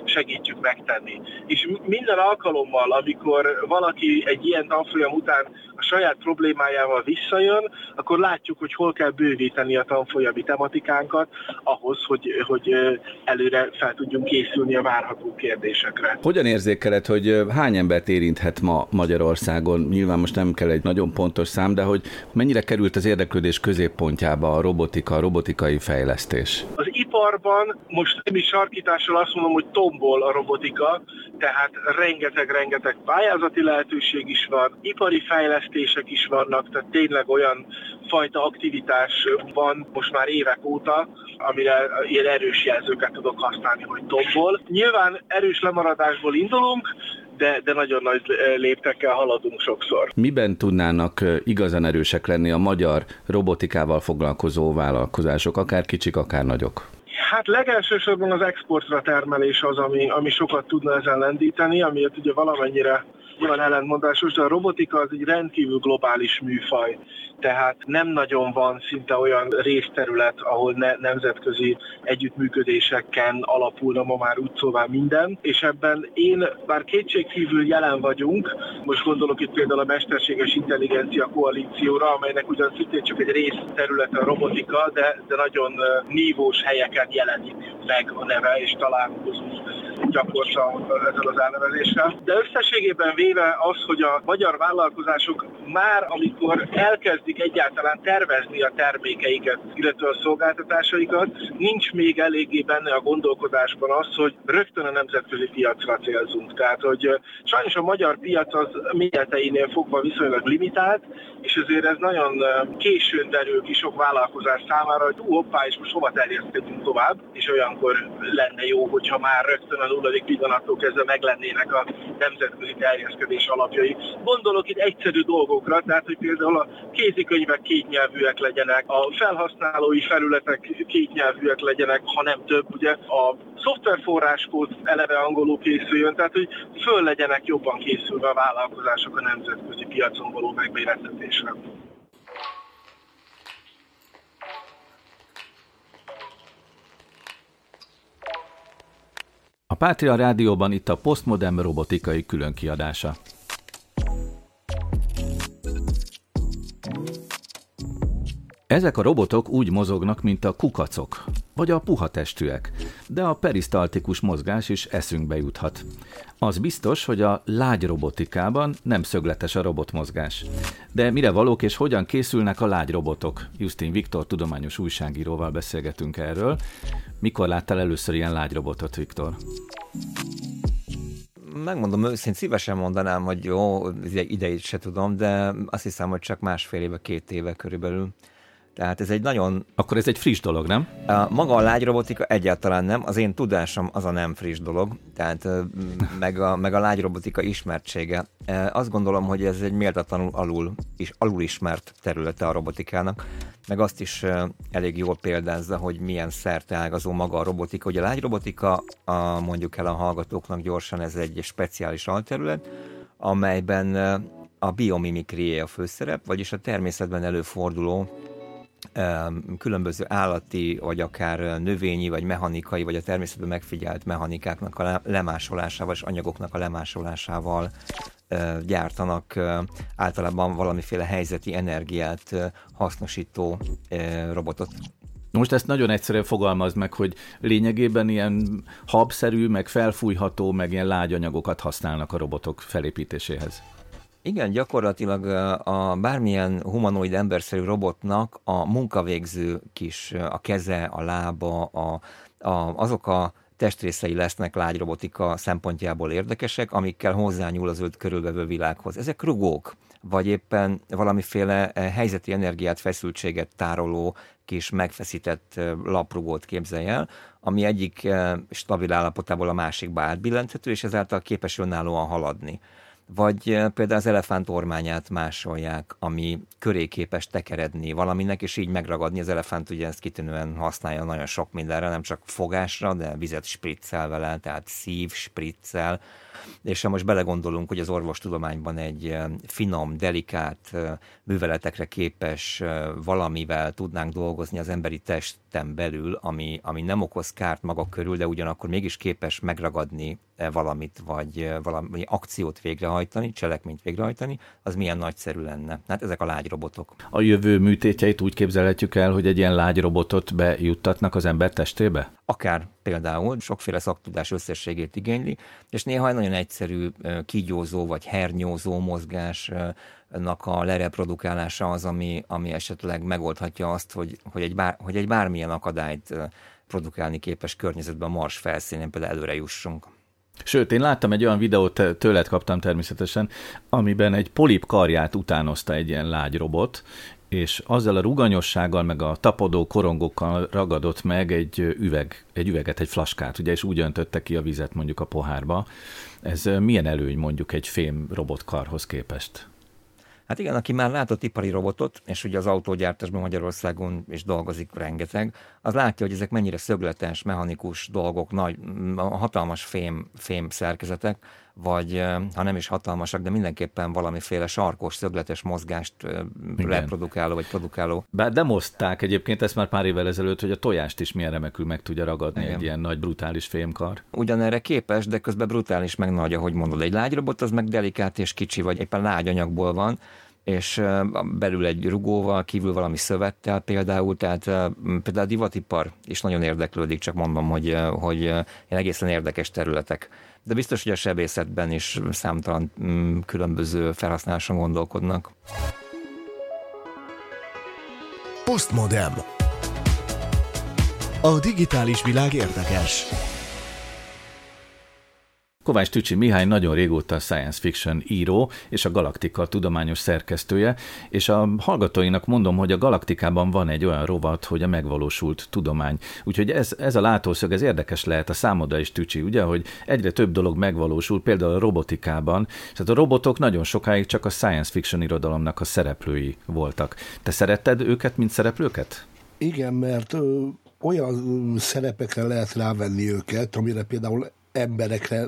segítjük megtenni. És minden alkalommal, amikor valaki egy ilyen tanfolyam után a saját problémájával visszajön, akkor látjuk, hogy hol kell bővíteni a tanfolyami tematikánkat ahhoz, hogy, hogy előre fel tudjunk készülni a várható kérdésekre. Hogyan érzékeled, hogy hány embert érinthet ma Magyarországon? Nyilván most nem kell egy nagyon pontos szám, de hogy mennyire került az érdeklődés középpontjába a robotika, a robotikai fejlesztés? Az iparban most nem is sarkítással azt mondom, hogy tombol a robotika, tehát rengeteg-rengeteg pályázati lehetőség is van, ipari fejlesztések is vannak, tehát tényleg olyan fajta aktivitás van most már évek óta, amire ilyen erős jelzőket tudok használni, hogy tombol. Nyilván erős lemaradásból indulunk, de, de nagyon nagy léptekkel haladunk sokszor. Miben tudnának igazán erősek lenni a magyar robotikával foglalkozó vállalkozások, akár kicsik, akár nagyok? Hát legelsősorban az exportra termelés az, ami, ami sokat tudna ezen lendíteni, amiért ugye valamennyire nyilván ellentmondásos, de a robotika az egy rendkívül globális műfaj. Tehát nem nagyon van szinte olyan részterület, ahol ne, nemzetközi együttműködéseken alapulna ma már úgy szóval minden, és ebben én bár kétségkívül jelen vagyunk, most gondolok itt például a Mesterséges Intelligencia Koalícióra, amelynek ugyan szintén csak egy részterülete a robotika, de, de nagyon nívós helyeken jelenik meg a neve, és találkozunk gyakorta ezzel az elnevezéssel. De összességében véve az, hogy a magyar vállalkozások már amikor elkezdik egyáltalán tervezni a termékeiket, illetve a szolgáltatásaikat, nincs még eléggé benne a gondolkodásban az, hogy rögtön a nemzetközi piacra célzunk. Tehát, hogy sajnos a magyar piac az méreteinél fogva viszonylag limitált, és ezért ez nagyon későn derül ki sok vállalkozás számára, hogy ú, hoppá, és most hova terjeszkedünk tovább, és olyankor lenne jó, hogyha már rögtön a nulladik pillanattól kezdve meglennének a nemzetközi terjeszkedés alapjai. Gondolok itt egyszerű dolgokra, tehát hogy például a kézikönyvek kétnyelvűek legyenek, a felhasználói felületek kétnyelvűek legyenek, ha nem több, ugye a szoftverforráskód eleve angolul készüljön, tehát hogy föl legyenek jobban készülve a vállalkozások a nemzetközi piacon való megmérettetésre. Pátria Rádióban itt a Postmodern robotikai különkiadása. Ezek a robotok úgy mozognak, mint a kukacok, vagy a puha testűek, de a perisztaltikus mozgás is eszünkbe juthat. Az biztos, hogy a lágy robotikában nem szögletes a robotmozgás. De mire valók és hogyan készülnek a lágy robotok? Justin Viktor tudományos újságíróval beszélgetünk erről. Mikor láttál először ilyen lágy robotot, Viktor? megmondom őszintén, szívesen mondanám, hogy jó, idejét se tudom, de azt hiszem, hogy csak másfél éve, két éve körülbelül. Tehát ez egy nagyon... Akkor ez egy friss dolog, nem? A, maga a lágyrobotika egyáltalán nem, az én tudásom az a nem friss dolog, tehát meg a, meg a lágyrobotika ismertsége. Azt gondolom, hogy ez egy méltatlanul alul, és alul ismert területe a robotikának, meg azt is elég jól példázza, hogy milyen szerte ágazó maga a robotika. Ugye a lágyrobotika, a, mondjuk el a hallgatóknak gyorsan, ez egy speciális alterület, amelyben a biomimikrié a főszerep, vagyis a természetben előforduló különböző állati, vagy akár növényi, vagy mechanikai, vagy a természetben megfigyelt mechanikáknak a lemásolásával és anyagoknak a lemásolásával gyártanak általában valamiféle helyzeti energiát hasznosító robotot. Most ezt nagyon egyszerűen fogalmaz meg, hogy lényegében ilyen habszerű, meg felfújható, meg ilyen lágyanyagokat használnak a robotok felépítéséhez. Igen, gyakorlatilag a bármilyen humanoid emberszerű robotnak a munkavégző kis, a keze, a lába, a, a, azok a testrészei lesznek lágyrobotika szempontjából érdekesek, amikkel hozzányúl az ölt körülvevő világhoz. Ezek rugók, vagy éppen valamiféle helyzeti energiát, feszültséget tároló kis megfeszített laprugót képzelj el, ami egyik stabil állapotából a másikba átbillenthető, és ezáltal képes önállóan haladni. Vagy eh, például az elefánt ormányát másolják, ami köré képes tekeredni valaminek, és így megragadni. Az elefánt ugye ezt kitűnően használja nagyon sok mindenre, nem csak fogásra, de vizet spriccel vele, tehát szív, spriccel, és ha most belegondolunk, hogy az orvostudományban egy eh, finom, delikát eh, műveletekre képes valamivel tudnánk dolgozni az emberi testen belül, ami, ami nem okoz kárt maga körül, de ugyanakkor mégis képes megragadni valamit, vagy valami akciót végrehajtani, cselekményt végrehajtani, az milyen nagyszerű lenne. Hát ezek a lágyrobotok. A jövő műtétjeit úgy képzelhetjük el, hogy egy ilyen lágyrobotot bejuttatnak az ember testébe? Akár például sokféle szaktudás összességét igényli, és néha egy nagyon egyszerű kígyózó vagy hernyózó mozgásnak a lereprodukálása az, ami, ami esetleg megoldhatja azt, hogy, hogy, egy, bár, hogy egy bármilyen akadályt produkálni képes környezetben a Mars felszínén például előre jussunk. Sőt, én láttam egy olyan videót, tőled kaptam természetesen, amiben egy polip karját utánozta egy ilyen lágy robot, és azzal a ruganyossággal, meg a tapadó korongokkal ragadott meg egy üveg, egy üveget, egy flaskát, ugye, és úgy öntötte ki a vizet mondjuk a pohárba. Ez milyen előny mondjuk egy fém robotkarhoz képest? Hát igen, aki már látott ipari robotot, és ugye az autógyártásban Magyarországon is dolgozik rengeteg, az látja, hogy ezek mennyire szögletes, mechanikus dolgok, nagy, hatalmas fém, fém szerkezetek, vagy ha nem is hatalmasak, de mindenképpen valamiféle sarkos, szögletes mozgást Igen. reprodukáló vagy produkáló. Bár demozták egyébként ezt már pár évvel ezelőtt, hogy a tojást is milyen remekül meg tudja ragadni Igen. egy ilyen nagy brutális fémkar. Ugyanerre képes, de közben brutális meg nagy, ahogy mondod. Egy lágyrobot az meg delikát és kicsi, vagy éppen lágyanyagból van, és belül egy rugóval, kívül valami szövettel például, tehát például a divatipar is nagyon érdeklődik, csak mondom, hogy, hogy egészen érdekes területek de biztos, hogy a sebészetben is számtalan mm, különböző felhasználáson gondolkodnak. Postmodem. A digitális világ érdekes. Kovács Tücsi Mihály nagyon régóta science fiction író, és a Galaktika tudományos szerkesztője, és a hallgatóinak mondom, hogy a Galaktikában van egy olyan rovat, hogy a megvalósult tudomány. Úgyhogy ez, ez a látószög, ez érdekes lehet a számodra is Tücsi, ugye, hogy egyre több dolog megvalósul, például a robotikában. Tehát a robotok nagyon sokáig csak a science fiction irodalomnak a szereplői voltak. Te szeretted őket, mint szereplőket? Igen, mert olyan szerepekre lehet rávenni őket, amire például emberekre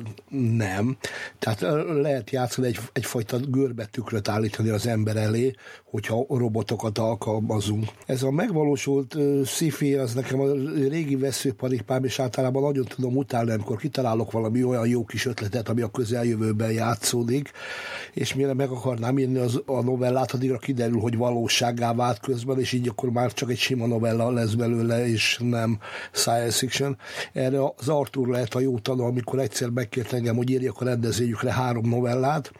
nem. Tehát lehet játszani egy, egyfajta görbetükröt állítani az ember elé, hogyha robotokat alkalmazunk. Ez a megvalósult uh, sci az nekem a régi veszőparipám, és általában nagyon tudom utálni, amikor kitalálok valami olyan jó kis ötletet, ami a közeljövőben játszódik, és mire meg akarnám írni az, a novellát, addigra kiderül, hogy valósággá vált közben, és így akkor már csak egy sima novella lesz belőle, és nem science fiction. Erre az Arthur lehet a jó tanul, amikor egyszer megkért engem, hogy írjak a rendezvényükre három novellát,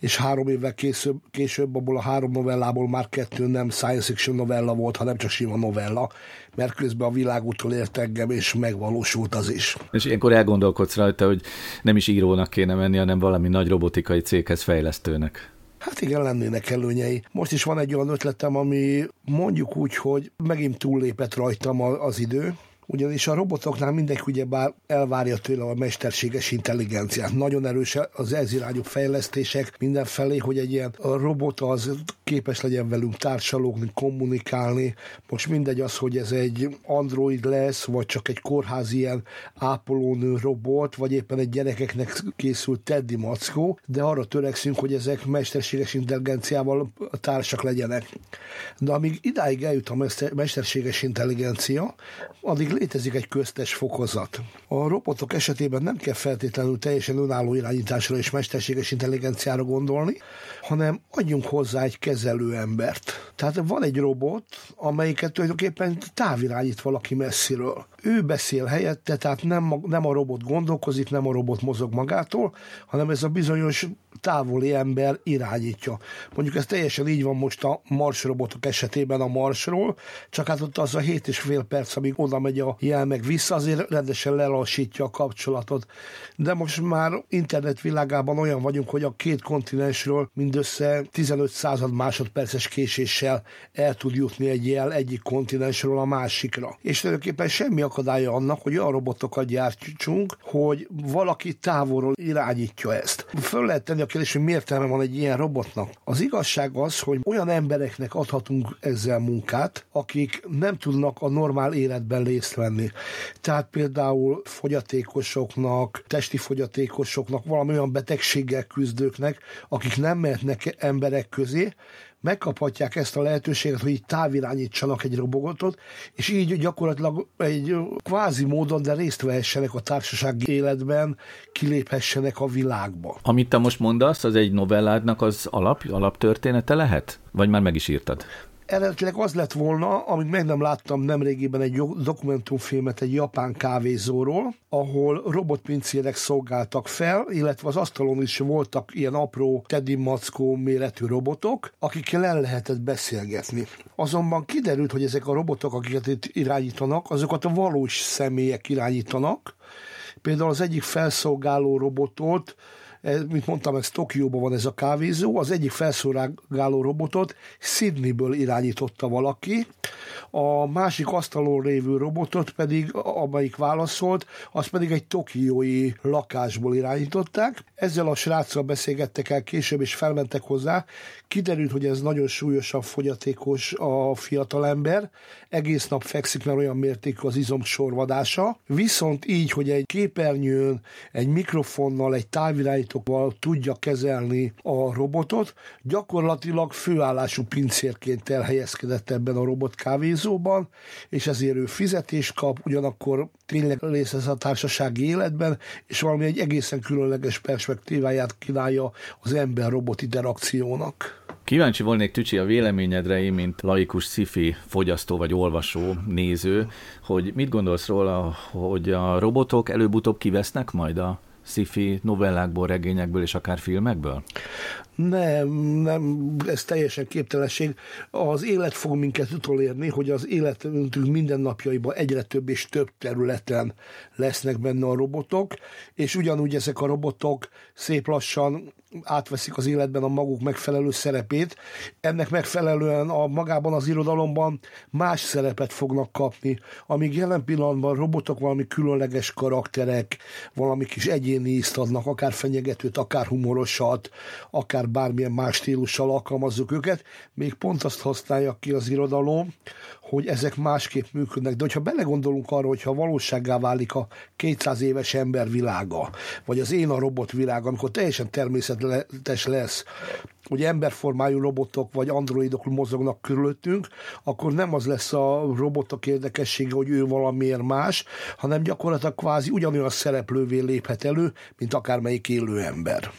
és három évvel később, később abból a három novellából már kettő nem science fiction novella volt, hanem csak sima novella, mert közben a világútól ért engem, és megvalósult az is. És ilyenkor elgondolkodsz rajta, hogy nem is írónak kéne menni, hanem valami nagy robotikai céghez fejlesztőnek. Hát igen, lennének előnyei. Most is van egy olyan ötletem, ami mondjuk úgy, hogy megint túllépett rajtam az idő, ugyanis a robotoknál mindenki ugye bár elvárja tőle a mesterséges intelligenciát. Nagyon erős az ez irányú fejlesztések mindenfelé, hogy egy ilyen robot az képes legyen velünk társalogni, kommunikálni. Most mindegy az, hogy ez egy android lesz, vagy csak egy kórházi ilyen ápolónő robot, vagy éppen egy gyerekeknek készült Teddy mackó, de arra törekszünk, hogy ezek mesterséges intelligenciával társak legyenek. De amíg idáig eljut a mesterséges intelligencia, addig létezik egy köztes fokozat. A robotok esetében nem kell feltétlenül teljesen önálló irányításra és mesterséges intelligenciára gondolni, hanem adjunk hozzá egy kezelő embert. Tehát van egy robot, amelyiket tulajdonképpen távirányít valaki messziről. Ő beszél helyette, tehát nem, nem a robot gondolkozik, nem a robot mozog magától, hanem ez a bizonyos távoli ember irányítja. Mondjuk ez teljesen így van most a Mars robotok esetében a Marsról, csak hát ott az a 7 és fél perc, amíg oda megy a jel meg vissza, azért rendesen lelassítja a kapcsolatot. De most már internet világában olyan vagyunk, hogy a két kontinensről mindössze 15 század másodperces késéssel el tud jutni egy jel egyik kontinensről a másikra. És tulajdonképpen semmi akadálya annak, hogy olyan robotokat gyártsunk, hogy valaki távolról irányítja ezt. Föl lehet tenni a kérdést, hogy miért van egy ilyen robotnak. Az igazság az, hogy olyan embereknek adhatunk ezzel munkát, akik nem tudnak a normál életben részt venni. Tehát például fogyatékosoknak, testi fogyatékosoknak, valami olyan betegséggel küzdőknek, akik nem mehetnek emberek közé, megkaphatják ezt a lehetőséget, hogy így távirányítsanak egy robotot, és így gyakorlatilag egy kvázi módon, de részt vehessenek a társasági életben, kiléphessenek a világba. Amit te most mondasz, az egy novelládnak az alap, alaptörténete lehet? Vagy már meg is írtad? Eredetileg az lett volna, amit meg nem láttam nemrégiben egy dokumentumfilmet egy japán kávézóról, ahol robotpincérek szolgáltak fel, illetve az asztalon is voltak ilyen apró Teddy Mackó méretű robotok, akikkel el lehetett beszélgetni. Azonban kiderült, hogy ezek a robotok, akiket itt irányítanak, azokat a valós személyek irányítanak. Például az egyik felszolgáló robotot mint mondtam, ez Tokióban van ez a kávézó, az egyik felszolgáló robotot Sydneyből irányította valaki, a másik asztalon lévő robotot pedig, amelyik válaszolt, az pedig egy tokiói lakásból irányították. Ezzel a sráccal beszélgettek el később, és felmentek hozzá. Kiderült, hogy ez nagyon súlyosan fogyatékos a fiatalember, egész nap fekszik, mert olyan mértékű az izom sorvadása. Viszont így, hogy egy képernyőn, egy mikrofonnal, egy távirányítóval tudja kezelni a robotot, gyakorlatilag főállású pincérként elhelyezkedett ebben a robot kávézóban, és ezért ő fizetést kap, ugyanakkor tényleg részt vesz a társasági életben, és valami egy egészen különleges perspektíváját kínálja az ember-robot interakciónak. Kíváncsi volnék, Tücsi, a véleményedre, én, mint laikus sci fogyasztó vagy olvasó, néző, hogy mit gondolsz róla, hogy a robotok előbb-utóbb kivesznek majd a sci novellákból, regényekből és akár filmekből? Nem, nem, ez teljesen képtelenség. Az élet fog minket utolérni, hogy az életünk mindennapjaiban egyre több és több területen lesznek benne a robotok, és ugyanúgy ezek a robotok szép lassan átveszik az életben a maguk megfelelő szerepét. Ennek megfelelően a magában az irodalomban más szerepet fognak kapni, amíg jelen pillanatban robotok valami különleges karakterek, valami kis egyéni ízt adnak, akár fenyegetőt, akár humorosat, akár bármilyen más stílussal alkalmazzuk őket, még pont azt használja ki az irodalom, hogy ezek másképp működnek. De hogyha belegondolunk arra, hogyha valósággá válik a 200 éves ember világa, vagy az én a robot világa, amikor teljesen természetes lesz, hogy emberformájú robotok vagy androidok mozognak körülöttünk, akkor nem az lesz a robotok érdekessége, hogy ő valamiért más, hanem gyakorlatilag kvázi ugyanolyan szereplővé léphet elő, mint akármelyik élő ember.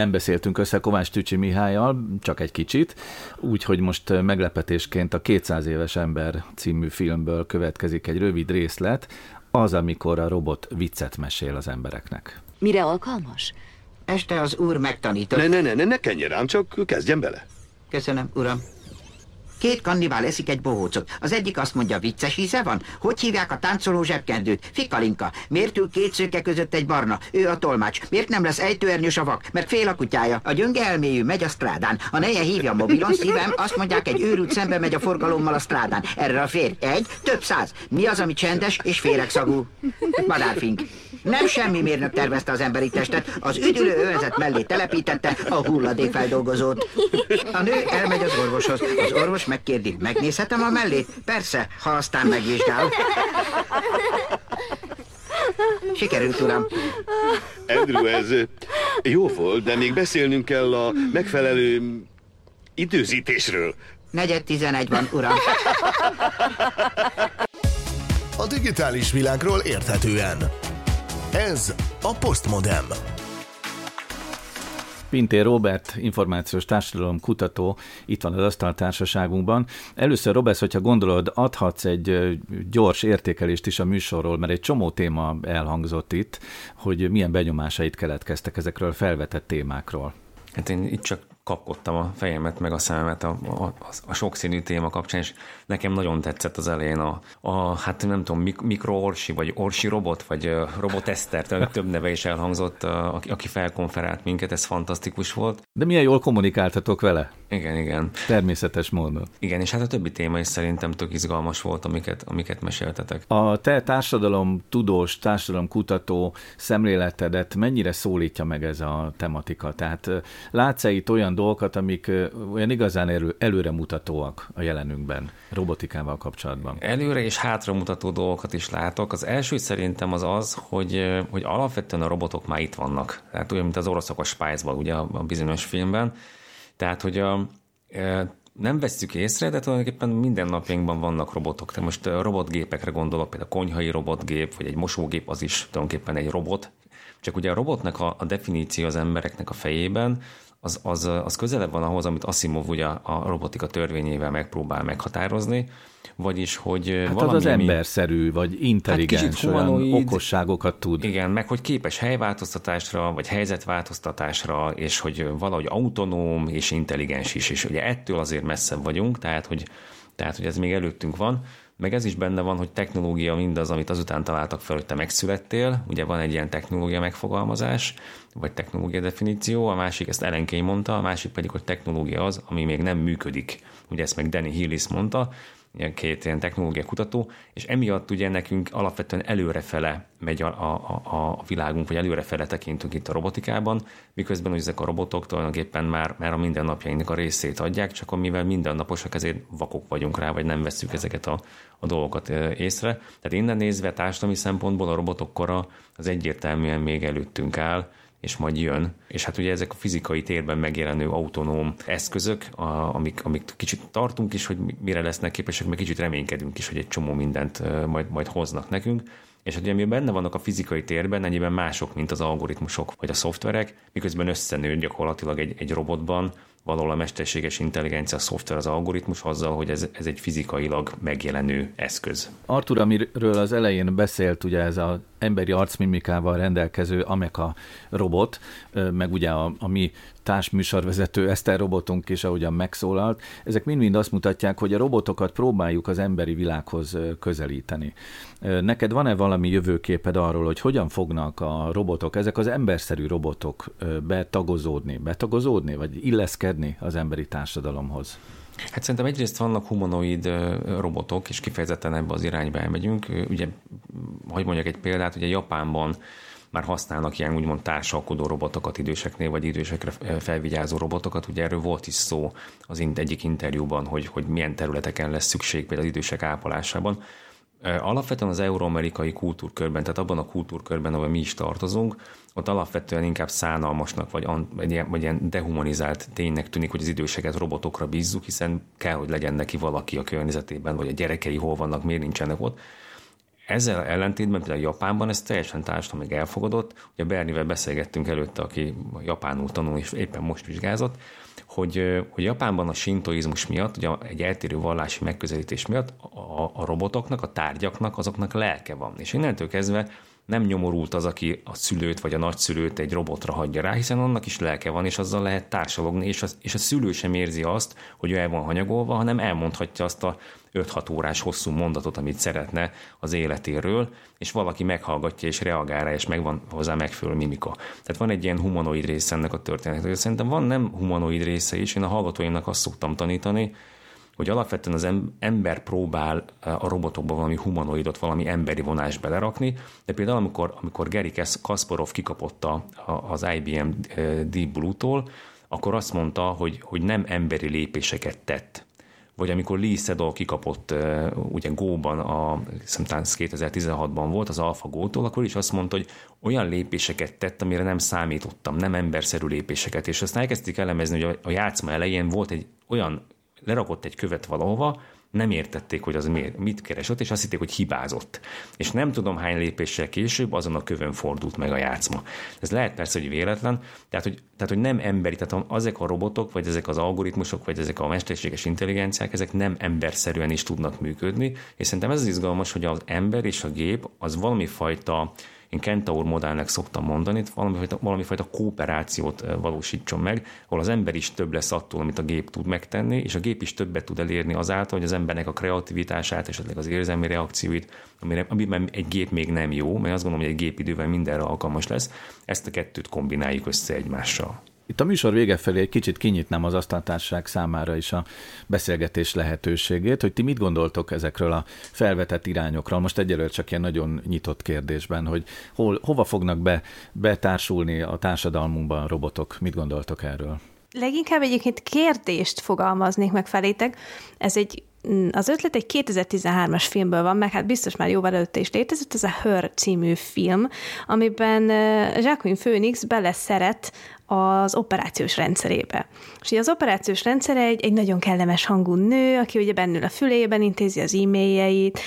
Nem beszéltünk össze Kovács Tücsi Mihályjal, csak egy kicsit, úgyhogy most meglepetésként a 200 éves ember című filmből következik egy rövid részlet, az, amikor a robot viccet mesél az embereknek. Mire alkalmas? Este az úr megtanított. Ne, ne, ne, ne, ne kenjen rám, csak kezdjen bele. Köszönöm, uram. Két kannibál eszik egy bohócot. Az egyik azt mondja, vicces íze van? Hogy hívják a táncoló zsebkendőt? Fikalinka. Miért ül két szőke között egy barna? Ő a tolmács. Miért nem lesz ejtőernyős a vak? Mert fél a kutyája. A gyönge elméjű megy a strádán. A neje hívja mobilon, szívem, azt mondják, egy őrült szembe megy a forgalommal a strádán. Erre a fér egy, több száz. Mi az, ami csendes és féregszagú? Madárfink. Nem semmi mérnök tervezte az emberi testet, az üdülő övezet mellé telepítette a hulladékfeldolgozót. A nő elmegy az orvoshoz. Az orvos megkérdi, megnézhetem a mellét? Persze, ha aztán megvizsgál. Sikerült, uram. Andrew, ez jó volt, de még beszélnünk kell a megfelelő időzítésről. Negyed tizenegy van, uram. A digitális világról érthetően. Ez a Postmodem. Pintér Robert, információs társadalom kutató, itt van az asztaltársaságunkban. Először, Robert, hogyha gondolod, adhatsz egy gyors értékelést is a műsorról, mert egy csomó téma elhangzott itt, hogy milyen benyomásait keletkeztek ezekről a felvetett témákról. Hát én itt csak kapkodtam a fejemet, meg a szememet a, a, a sokszínű téma kapcsán, és nekem nagyon tetszett az elején a, a hát nem tudom, mik, mikroorsi, vagy orsi robot, vagy robotester, több neve is elhangzott, aki, aki felkonferált minket, ez fantasztikus volt. De milyen jól kommunikáltatok vele? Igen, igen. Természetes módon. Igen, és hát a többi téma is szerintem tök izgalmas volt, amiket, amiket meséltetek. A te társadalom tudós, társadalom kutató szemléletedet mennyire szólítja meg ez a tematika? Tehát látsz-e itt olyan dolgokat, amik olyan igazán elő, előremutatóak a jelenünkben, robotikával kapcsolatban? Előre és hátramutató dolgokat is látok. Az első szerintem az az, hogy, hogy alapvetően a robotok már itt vannak. Tehát olyan, mint az oroszok a spice ugye a bizonyos filmben. Tehát, hogy a, nem vesszük észre, de tulajdonképpen minden napjainkban vannak robotok. Te most robotgépekre gondolok, például a konyhai robotgép, vagy egy mosógép, az is tulajdonképpen egy robot. Csak ugye a robotnak a, a definíció az embereknek a fejében, az, az, az közelebb van ahhoz, amit Asimov ugye a robotika törvényével megpróbál meghatározni, vagyis, hogy hát valami, az, emberszerű, vagy intelligens, hát olyan okosságokat tud. Igen, meg hogy képes helyváltoztatásra, vagy helyzetváltoztatásra, és hogy valahogy autonóm és intelligens is, és ugye ettől azért messzebb vagyunk, tehát hogy, tehát, hogy ez még előttünk van, meg ez is benne van, hogy technológia mindaz, amit azután találtak fel, hogy te megszülettél, ugye van egy ilyen technológia megfogalmazás, vagy technológia definíció, a másik, ezt Ellenkény mondta, a másik pedig, hogy technológia az, ami még nem működik. Ugye ezt meg Danny Hillis mondta, ilyen két ilyen technológia kutató, és emiatt ugye nekünk alapvetően előrefele megy a, a, a, a világunk, vagy előrefele tekintünk itt a robotikában, miközben hogy ezek a robotok tulajdonképpen már, már a mindennapjainknak a részét adják, csak amivel mindennaposak, ezért vakok vagyunk rá, vagy nem veszük ezeket a, a dolgokat észre. Tehát innen nézve társadalmi szempontból a robotok kora az egyértelműen még előttünk áll, és majd jön. És hát ugye ezek a fizikai térben megjelenő autonóm eszközök, a, amik, amik kicsit tartunk is, hogy mire lesznek képesek, meg kicsit reménykedünk is, hogy egy csomó mindent majd, majd hoznak nekünk. És hát ugye mi benne vannak a fizikai térben, ennyiben mások, mint az algoritmusok vagy a szoftverek, miközben összenő gyakorlatilag egy, egy robotban valahol a mesterséges intelligencia szoftver, az algoritmus azzal, hogy ez, ez egy fizikailag megjelenő eszköz. Artur, amiről az elején beszélt, ugye ez az emberi arcmimikával rendelkező Ameka robot, meg ugye a, a mi társműsorvezető Eszter robotunk is, ahogyan megszólalt, ezek mind-mind azt mutatják, hogy a robotokat próbáljuk az emberi világhoz közelíteni. Neked van-e valami jövőképed arról, hogy hogyan fognak a robotok, ezek az emberszerű robotok betagozódni, betagozódni, vagy illeszkedni az emberi társadalomhoz? Hát szerintem egyrészt vannak humanoid robotok, és kifejezetten ebbe az irányba elmegyünk. Ugye, hogy mondjak egy példát, ugye Japánban már használnak ilyen úgymond társalkodó robotokat időseknél, vagy idősekre felvigyázó robotokat. Ugye erről volt is szó az egyik interjúban, hogy, hogy milyen területeken lesz szükség például az idősek ápolásában. Alapvetően az euróamerikai kultúrkörben, tehát abban a kultúrkörben, ahol mi is tartozunk, ott alapvetően inkább szánalmasnak, vagy, vagy, ilyen, vagy ilyen dehumanizált ténynek tűnik, hogy az időseket robotokra bízzuk, hiszen kell, hogy legyen neki valaki a környezetében, vagy a gyerekei hol vannak, miért nincsenek ott. Ezzel ellentétben például Japánban ez teljesen társadalmilag elfogadott. Ugye Bernivel beszélgettünk előtte, aki japánul tanul és éppen most vizsgázott, hogy, hogy Japánban a sintoizmus miatt, ugye egy eltérő vallási megközelítés miatt a, a robotoknak, a tárgyaknak, azoknak lelke van. És innentől kezdve nem nyomorult az, aki a szülőt vagy a nagyszülőt egy robotra hagyja rá, hiszen annak is lelke van, és azzal lehet társalogni, és, az, és a szülő sem érzi azt, hogy ő el van hanyagolva, hanem elmondhatja azt a 5-6 órás hosszú mondatot, amit szeretne az életéről, és valaki meghallgatja és reagál rá, és megvan hozzá megfelelő mimika. Tehát van egy ilyen humanoid része ennek a történetnek. Szerintem van nem humanoid része is, én a hallgatóimnak azt szoktam tanítani, hogy alapvetően az ember próbál a robotokba valami humanoidot, valami emberi vonást belerakni, de például amikor, amikor Gary Kasparov kikapott az IBM Deep Blue-tól, akkor azt mondta, hogy, hogy nem emberi lépéseket tett vagy amikor Lee Sedol kikapott ugye Go-ban, a, szerintem 2016-ban volt az AlphaGo-tól, akkor is azt mondta, hogy olyan lépéseket tett, amire nem számítottam, nem emberszerű lépéseket, és azt elkezdték elemezni, hogy a játszma elején volt egy olyan, lerakott egy követ valahova, nem értették, hogy az miért, mit keresett, és azt hitték, hogy hibázott. És nem tudom hány lépéssel később azon a kövön fordult meg a játszma. Ez lehet persze, hogy véletlen, tehát hogy, tehát, hogy nem emberi, tehát ezek a robotok, vagy ezek az algoritmusok, vagy ezek a mesterséges intelligenciák, ezek nem emberszerűen is tudnak működni, és szerintem ez az izgalmas, hogy az ember és a gép az valami fajta én Kentaur modellnek szoktam mondani, valamifajta, valamifajta kooperációt valósítson meg, ahol az ember is több lesz attól, amit a gép tud megtenni, és a gép is többet tud elérni azáltal, hogy az embernek a kreativitását, esetleg az érzelmi reakcióit, amire, amiben egy gép még nem jó, mert azt gondolom, hogy egy gép idővel mindenre alkalmas lesz, ezt a kettőt kombináljuk össze egymással. Itt a műsor vége felé egy kicsit kinyitnám az asztaltárság számára is a beszélgetés lehetőségét, hogy ti mit gondoltok ezekről a felvetett irányokról, most egyelőre csak ilyen nagyon nyitott kérdésben, hogy hol, hova fognak be, betársulni a társadalmunkban a robotok, mit gondoltok erről? Leginkább egyébként kérdést fogalmaznék meg felétek. Ez egy az ötlet egy 2013-as filmből van, meg hát biztos már jóval előtte is létezett, ez a Her című film, amiben Jacqueline Phoenix beleszeret az operációs rendszerébe. És az operációs rendszer egy, egy nagyon kellemes hangú nő, aki ugye bennül a fülében intézi az e-mailjeit,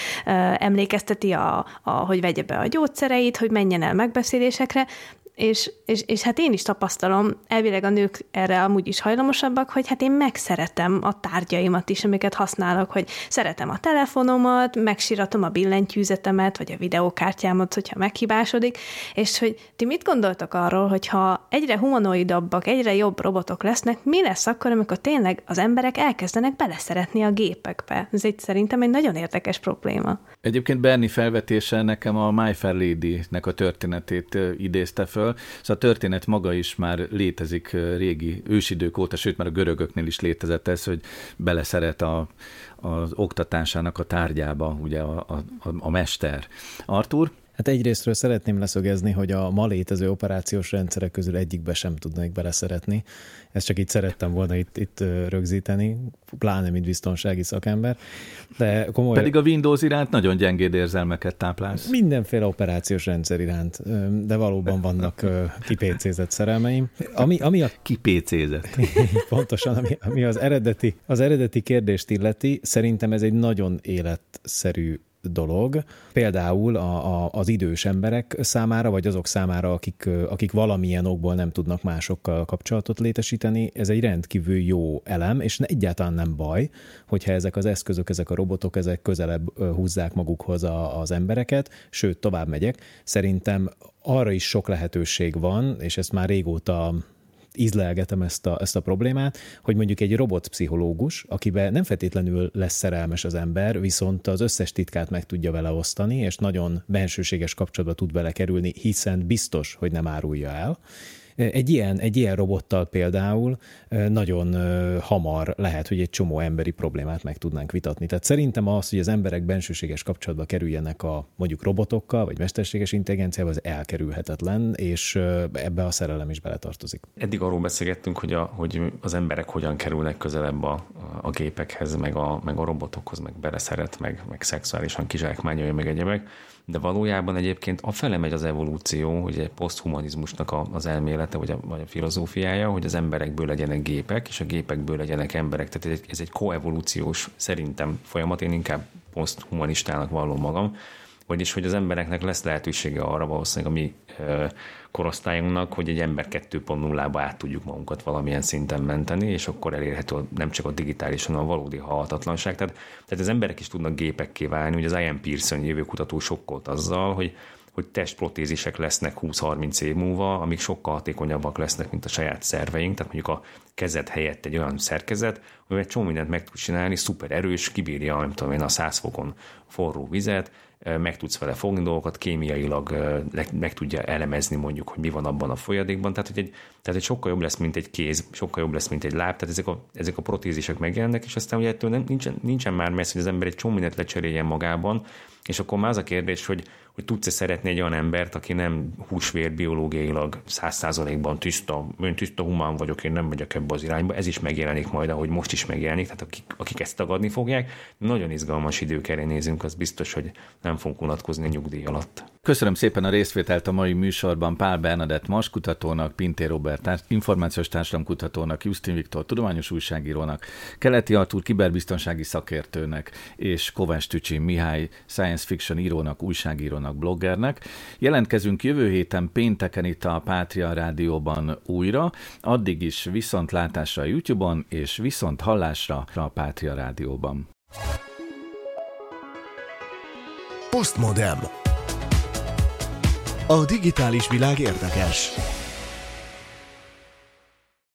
emlékezteti, a, a, hogy vegye be a gyógyszereit, hogy menjen el megbeszélésekre, és, és, és hát én is tapasztalom, elvileg a nők erre amúgy is hajlamosabbak, hogy hát én megszeretem a tárgyaimat is, amiket használok, hogy szeretem a telefonomat, megsiratom a billentyűzetemet, vagy a videókártyámat, hogyha meghibásodik, és hogy ti mit gondoltok arról, hogyha egyre humanoidabbak, egyre jobb robotok lesznek, mi lesz akkor, amikor tényleg az emberek elkezdenek beleszeretni a gépekbe? Ez egy szerintem egy nagyon érdekes probléma. Egyébként Berni felvetése nekem a My Fair Lady-nek a történetét idézte föl, Szóval a történet maga is már létezik régi ősidők óta, sőt már a görögöknél is létezett ez, hogy beleszeret a, az oktatásának a tárgyába ugye a, a, a mester. Artur? Hát egyrésztről szeretném leszögezni, hogy a ma létező operációs rendszerek közül egyikbe sem tudnék beleszeretni. Ezt csak itt szerettem volna itt, itt rögzíteni, pláne mint biztonsági szakember. De komoly... Pedig a Windows iránt nagyon gyengéd érzelmeket táplálsz. Mindenféle operációs rendszer iránt, de valóban vannak kipécézett szerelmeim. Ami, ami a... Kipécézett. Pontosan, ami, ami az, eredeti, az eredeti kérdést illeti, szerintem ez egy nagyon életszerű dolog. Például a, a, az idős emberek számára, vagy azok számára, akik, akik valamilyen okból nem tudnak másokkal kapcsolatot létesíteni, ez egy rendkívül jó elem, és egyáltalán nem baj, hogyha ezek az eszközök, ezek a robotok, ezek közelebb húzzák magukhoz a, az embereket, sőt, tovább megyek. Szerintem arra is sok lehetőség van, és ezt már régóta ízlelgetem ezt a, ezt a problémát, hogy mondjuk egy robotpszichológus, akiben nem feltétlenül lesz szerelmes az ember, viszont az összes titkát meg tudja vele osztani, és nagyon bensőséges kapcsolatba tud belekerülni, hiszen biztos, hogy nem árulja el, egy ilyen, egy ilyen robottal például nagyon hamar lehet, hogy egy csomó emberi problémát meg tudnánk vitatni. Tehát szerintem az, hogy az emberek bensőséges kapcsolatba kerüljenek a mondjuk robotokkal, vagy mesterséges intelligenciával, az elkerülhetetlen, és ebbe a szerelem is beletartozik. Eddig arról beszélgettünk, hogy, a, hogy az emberek hogyan kerülnek közelebb a, a gépekhez, meg a, meg a robotokhoz, meg beleszeret, meg, meg szexuálisan kizsákmányolja, meg egyebek de valójában egyébként afele megy az evolúció, hogy egy poszthumanizmusnak az elmélete, vagy a, vagy a filozófiája, hogy az emberekből legyenek gépek, és a gépekből legyenek emberek. Tehát ez egy, ez egy koevolúciós szerintem folyamat, én inkább poszthumanistának vallom magam, vagyis hogy az embereknek lesz lehetősége arra valószínűleg a mi korosztályunknak, hogy egy ember 2.0-ba át tudjuk magunkat valamilyen szinten menteni, és akkor elérhető nem csak a digitális, hanem a valódi halhatatlanság. Tehát, tehát az emberek is tudnak gépekké válni, hogy az Ian Pearson jövőkutató sokkolt azzal, hogy hogy testprotézisek lesznek 20-30 év múlva, amik sokkal hatékonyabbak lesznek, mint a saját szerveink, tehát mondjuk a kezed helyett egy olyan szerkezet, egy csomó mindent meg tud csinálni, szuper erős, kibírja, nem tudom én, a 100 fokon forró vizet, meg tudsz vele fogni dolgokat, kémiailag meg tudja elemezni mondjuk, hogy mi van abban a folyadékban, tehát, hogy egy, tehát egy sokkal jobb lesz, mint egy kéz, sokkal jobb lesz, mint egy láb, tehát ezek a, ezek a protézisek megjelennek, és aztán ugye ettől nem, nincsen, nincsen már messze, hogy az ember egy csomó mindent lecseréljen magában, és akkor már az a kérdés, hogy, hogy tudsz-e szeretni egy olyan embert, aki nem húsvér biológiailag száz százalékban tiszta, én tiszta humán vagyok, én nem megyek ebbe az irányba, ez is megjelenik majd, ahogy most is megjelenik, tehát akik, akik ezt tagadni fogják, nagyon izgalmas idők elé nézünk, az biztos, hogy nem fogunk unatkozni a nyugdíj alatt. Köszönöm szépen a részvételt a mai műsorban Pál Bernadett maskutatónak, Pintér Robert információs társadalomkutatónak, Justin Viktor tudományos újságírónak, Keleti Artúr kiberbiztonsági szakértőnek és Kovács Tücsi Mihály science fiction írónak, újságírónak, bloggernek. Jelentkezünk jövő héten pénteken itt a Pátria Rádióban újra, addig is viszontlátásra a YouTube-on és viszont hallásra a Pátria Rádióban. Postmodem. A digitális világ érdekes.